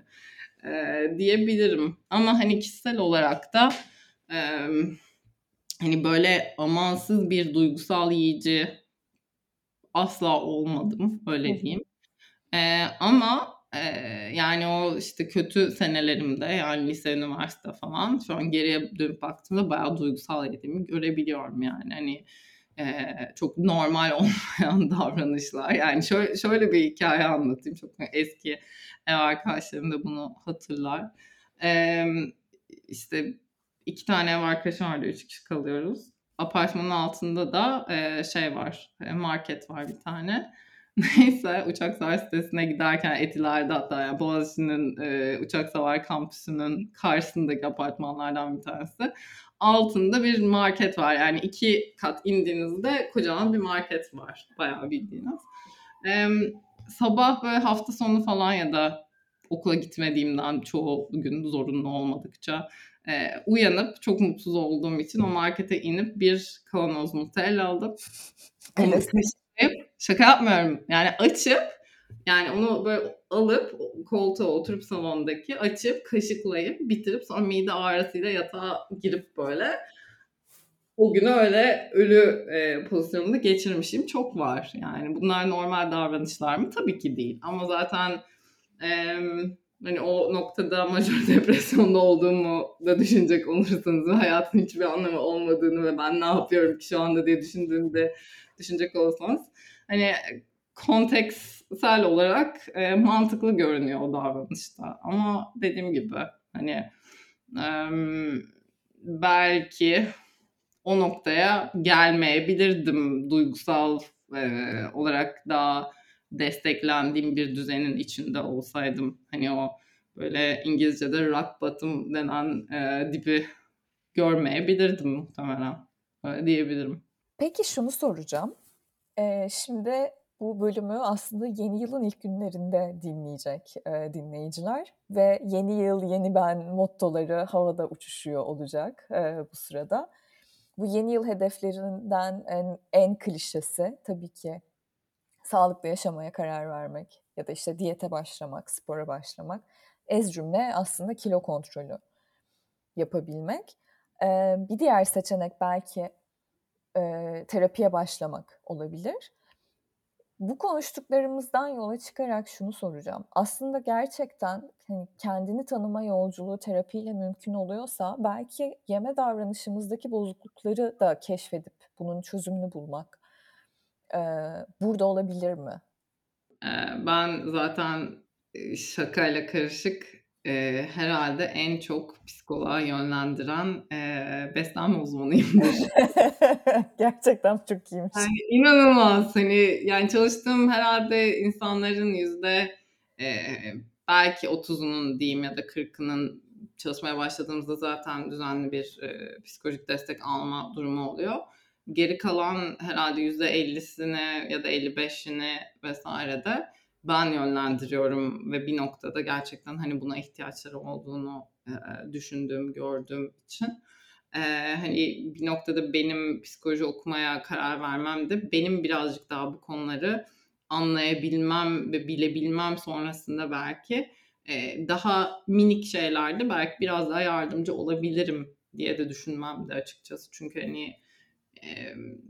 e, diyebilirim. Ama hani kişisel olarak da e, hani böyle amansız bir duygusal yiyici asla olmadım öyle diyeyim. E, ama e, yani o işte kötü senelerimde yani lise, üniversite falan şu an geriye dönüp baktığımda bayağı duygusal yediğimi görebiliyorum yani. Hani e, çok normal olmayan davranışlar. Yani şöyle, şöyle bir hikaye anlatayım. Çok eski ev arkadaşlarım da bunu hatırlar. E, işte iki tane ev arkadaşım vardı. Üç kişi kalıyoruz. Apartmanın altında da e, şey var. Market var bir tane. Neyse uçak savar sitesine giderken Etiler'de hatta yani Boğaziçi'nin e, uçak savar kampüsünün karşısındaki apartmanlardan bir tanesi. Altında bir market var. Yani iki kat indiğinizde kocaman bir market var. Bayağı bildiğiniz. E, sabah böyle hafta sonu falan ya da okula gitmediğimden çoğu gün zorunlu olmadıkça e, uyanıp çok mutsuz olduğum için o markete inip bir kavanoz Nutella aldım. Şaka yapmıyorum. Yani açıp yani onu böyle alıp koltuğa oturup salondaki açıp kaşıklayıp bitirip sonra mide ağrısıyla yatağa girip böyle o günü öyle ölü e, pozisyonunda geçirmişim çok var. Yani bunlar normal davranışlar mı? Tabii ki değil. Ama zaten e, hani o noktada majör depresyonda olduğumu da düşünecek olursanız ve hayatın hiçbir anlamı olmadığını ve ben ne yapıyorum ki şu anda diye düşündüğünde düşünecek olursanız hani kontekstsel olarak e, mantıklı görünüyor o davranışta. Ama dediğim gibi hani e, belki o noktaya gelmeyebilirdim duygusal e, olarak daha desteklendiğim bir düzenin içinde olsaydım. Hani o böyle İngilizce'de rock bottom denen e, dibi görmeyebilirdim muhtemelen. Öyle diyebilirim. Peki şunu soracağım. Ee, şimdi bu bölümü aslında yeni yılın ilk günlerinde dinleyecek e, dinleyiciler ve yeni yıl yeni ben mottoları havada uçuşuyor olacak e, bu sırada. Bu yeni yıl hedeflerinden en, en klişesi tabii ki sağlıklı yaşamaya karar vermek ya da işte diyete başlamak, spora başlamak. Ez cümle aslında kilo kontrolü yapabilmek. Ee, bir diğer seçenek belki e, terapiye başlamak olabilir. Bu konuştuklarımızdan yola çıkarak şunu soracağım. Aslında gerçekten hani kendini tanıma yolculuğu terapiyle mümkün oluyorsa belki yeme davranışımızdaki bozuklukları da keşfedip bunun çözümünü bulmak e, burada olabilir mi? Ben zaten şakayla karışık e, herhalde en çok psikoloğa yönlendiren e, beslenme uzmanıyımdır. Gerçekten çok iyiymiş. Yani inanılmaz. Hani yani çalıştığım herhalde insanların yüzde e, belki 30'unun diyeyim ya da 40'ının çalışmaya başladığımızda zaten düzenli bir e, psikolojik destek alma durumu oluyor. Geri kalan herhalde yüzde 50'sini ya da 55'ini vesaire de ben yönlendiriyorum ve bir noktada gerçekten hani buna ihtiyaçları olduğunu e, düşündüğüm, gördüğüm için e, hani bir noktada benim psikoloji okumaya karar vermem de benim birazcık daha bu konuları anlayabilmem ve bilebilmem sonrasında belki e, daha minik şeylerde belki biraz daha yardımcı olabilirim diye de düşünmem de açıkçası. Çünkü hani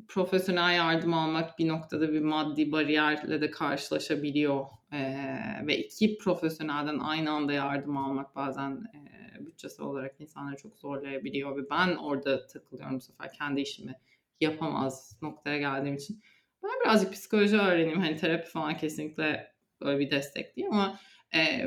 profesyonel yardım almak bir noktada bir maddi bariyerle de karşılaşabiliyor. E, ve iki profesyonelden aynı anda yardım almak bazen e, bütçesel olarak insanları çok zorlayabiliyor ve ben orada takılıyorum bu sefer. Kendi işimi yapamaz noktaya geldiğim için. Ben birazcık psikoloji öğreneyim. Hani terapi falan kesinlikle böyle bir destek değil ama e,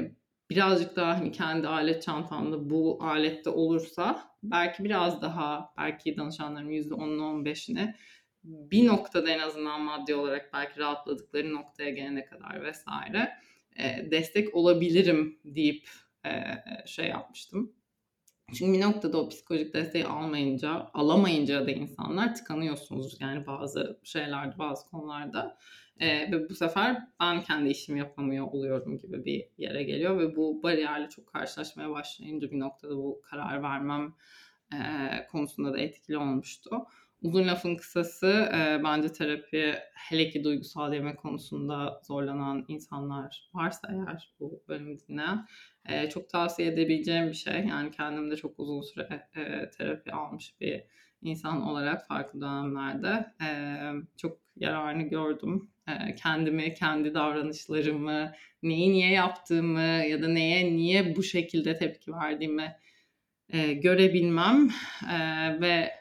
birazcık daha hani kendi alet çantamda bu alette olursa belki biraz daha belki danışanlarım %10'unu 15'ini bir noktada en azından maddi olarak belki rahatladıkları noktaya gelene kadar vesaire e, destek olabilirim deyip e, şey yapmıştım. Çünkü bir noktada o psikolojik desteği almayınca, alamayınca da insanlar tıkanıyorsunuz yani bazı şeylerde, bazı konularda. E, ve bu sefer ben kendi işimi yapamıyor oluyorum gibi bir yere geliyor ve bu bariyerle çok karşılaşmaya başlayınca bir noktada bu karar vermem e, konusunda da etkili olmuştu. Uzun lafın kısası e, bence terapi hele ki duygusal yeme konusunda zorlanan insanlar varsa eğer bu bölümü dinleyen e, çok tavsiye edebileceğim bir şey. Yani kendim de çok uzun süre e, terapi almış bir insan olarak farklı dönemlerde e, çok yararını gördüm. E, kendimi, kendi davranışlarımı, neyi niye yaptığımı ya da neye niye bu şekilde tepki verdiğimi e, görebilmem e, ve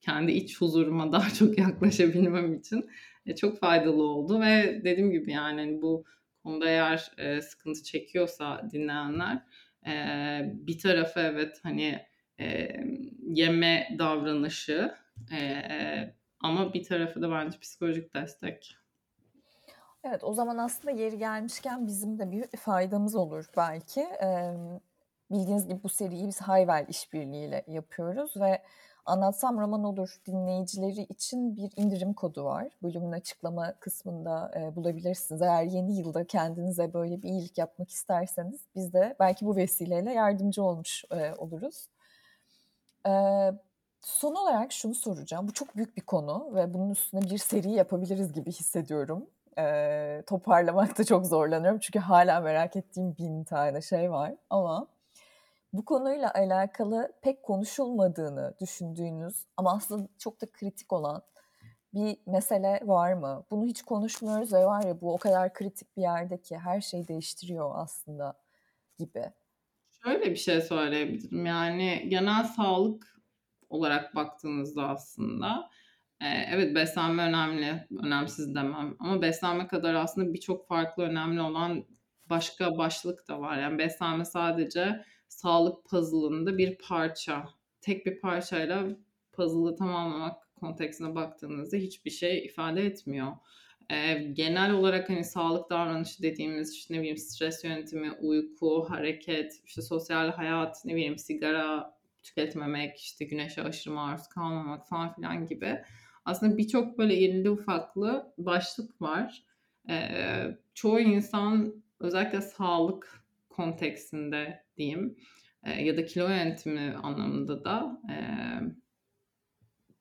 kendi iç huzuruma daha çok yaklaşabilmem için e, çok faydalı oldu ve dediğim gibi yani hani bu konuda eğer sıkıntı çekiyorsa dinleyenler bir tarafı evet hani yeme davranışı ama bir tarafı da bence psikolojik destek. Evet o zaman aslında yeri gelmişken bizim de bir faydamız olur belki. Ee, bildiğiniz gibi bu seriyi biz Hayvel işbirliğiyle yapıyoruz ve Anlatsam Roman Olur dinleyicileri için bir indirim kodu var. Bölümün açıklama kısmında e, bulabilirsiniz. Eğer yeni yılda kendinize böyle bir iyilik yapmak isterseniz biz de belki bu vesileyle yardımcı olmuş e, oluruz. E, son olarak şunu soracağım. Bu çok büyük bir konu ve bunun üstüne bir seri yapabiliriz gibi hissediyorum. E, toparlamakta çok zorlanıyorum çünkü hala merak ettiğim bin tane şey var ama bu konuyla alakalı pek konuşulmadığını düşündüğünüz ama aslında çok da kritik olan bir mesele var mı? Bunu hiç konuşmuyoruz ve var ya bu o kadar kritik bir yerde ki her şeyi değiştiriyor aslında gibi. Şöyle bir şey söyleyebilirim. Yani genel sağlık olarak baktığınızda aslında evet beslenme önemli, önemsiz demem. Ama beslenme kadar aslında birçok farklı önemli olan başka başlık da var. Yani beslenme sadece sağlık puzzle'ında bir parça. Tek bir parçayla puzzle'ı tamamlamak konteksine baktığınızda hiçbir şey ifade etmiyor. Ee, genel olarak hani sağlık davranışı dediğimiz işte ne bileyim stres yönetimi, uyku, hareket, işte sosyal hayat, ne bileyim sigara tüketmemek, işte güneşe aşırı maruz kalmamak falan filan gibi aslında birçok böyle irili ufaklı başlık var. Ee, çoğu insan özellikle sağlık konteksinde diyeyim e, ya da kilo yönetimi anlamında da e,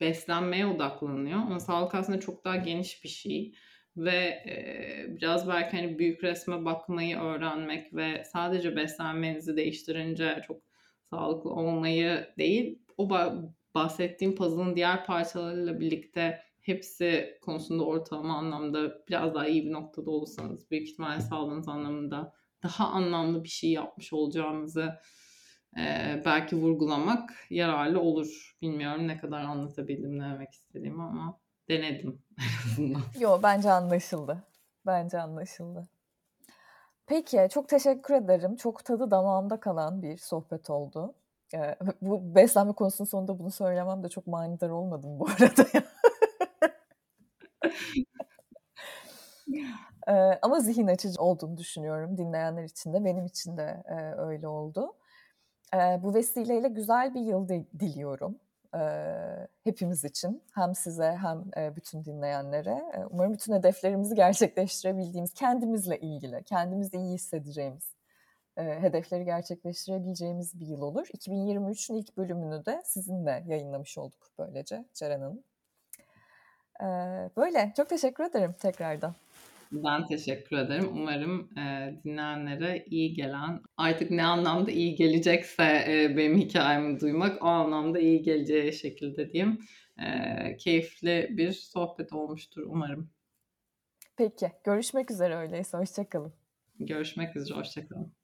beslenmeye odaklanıyor. Ama sağlık aslında çok daha geniş bir şey ve e, biraz belki hani büyük resme bakmayı öğrenmek ve sadece beslenmenizi değiştirince çok sağlıklı olmayı değil, o bahsettiğim puzzle'ın diğer parçalarıyla birlikte hepsi konusunda ortalama anlamda biraz daha iyi bir noktada olursanız büyük ihtimalle sağlığınız anlamında daha anlamlı bir şey yapmış olacağınızı e, belki vurgulamak yararlı olur. Bilmiyorum ne kadar anlatabildim ne demek istediğimi ama denedim en. Yo bence anlaşıldı. Bence anlaşıldı. Peki çok teşekkür ederim. Çok tadı damağımda kalan bir sohbet oldu. Ee, bu beslenme konusunun sonunda bunu söylemem de çok manidar olmadım bu arada. Ee, ama zihin açıcı olduğunu düşünüyorum dinleyenler için de benim için de e, öyle oldu. E, bu vesileyle güzel bir yıl diliyorum e, hepimiz için hem size hem e, bütün dinleyenlere. E, umarım bütün hedeflerimizi gerçekleştirebildiğimiz, kendimizle ilgili, kendimizi iyi hissedeceğimiz e, hedefleri gerçekleştirebileceğimiz bir yıl olur. 2023'ün ilk bölümünü de sizinle yayınlamış olduk böylece Ceren Hanım. E, böyle çok teşekkür ederim tekrardan. Ben teşekkür ederim. Umarım e, dinleyenlere iyi gelen, artık ne anlamda iyi gelecekse e, benim hikayemi duymak o anlamda iyi geleceği şekilde diyeyim. E, keyifli bir sohbet olmuştur umarım. Peki. Görüşmek üzere öyleyse. Hoşçakalın. Görüşmek üzere. Hoşçakalın.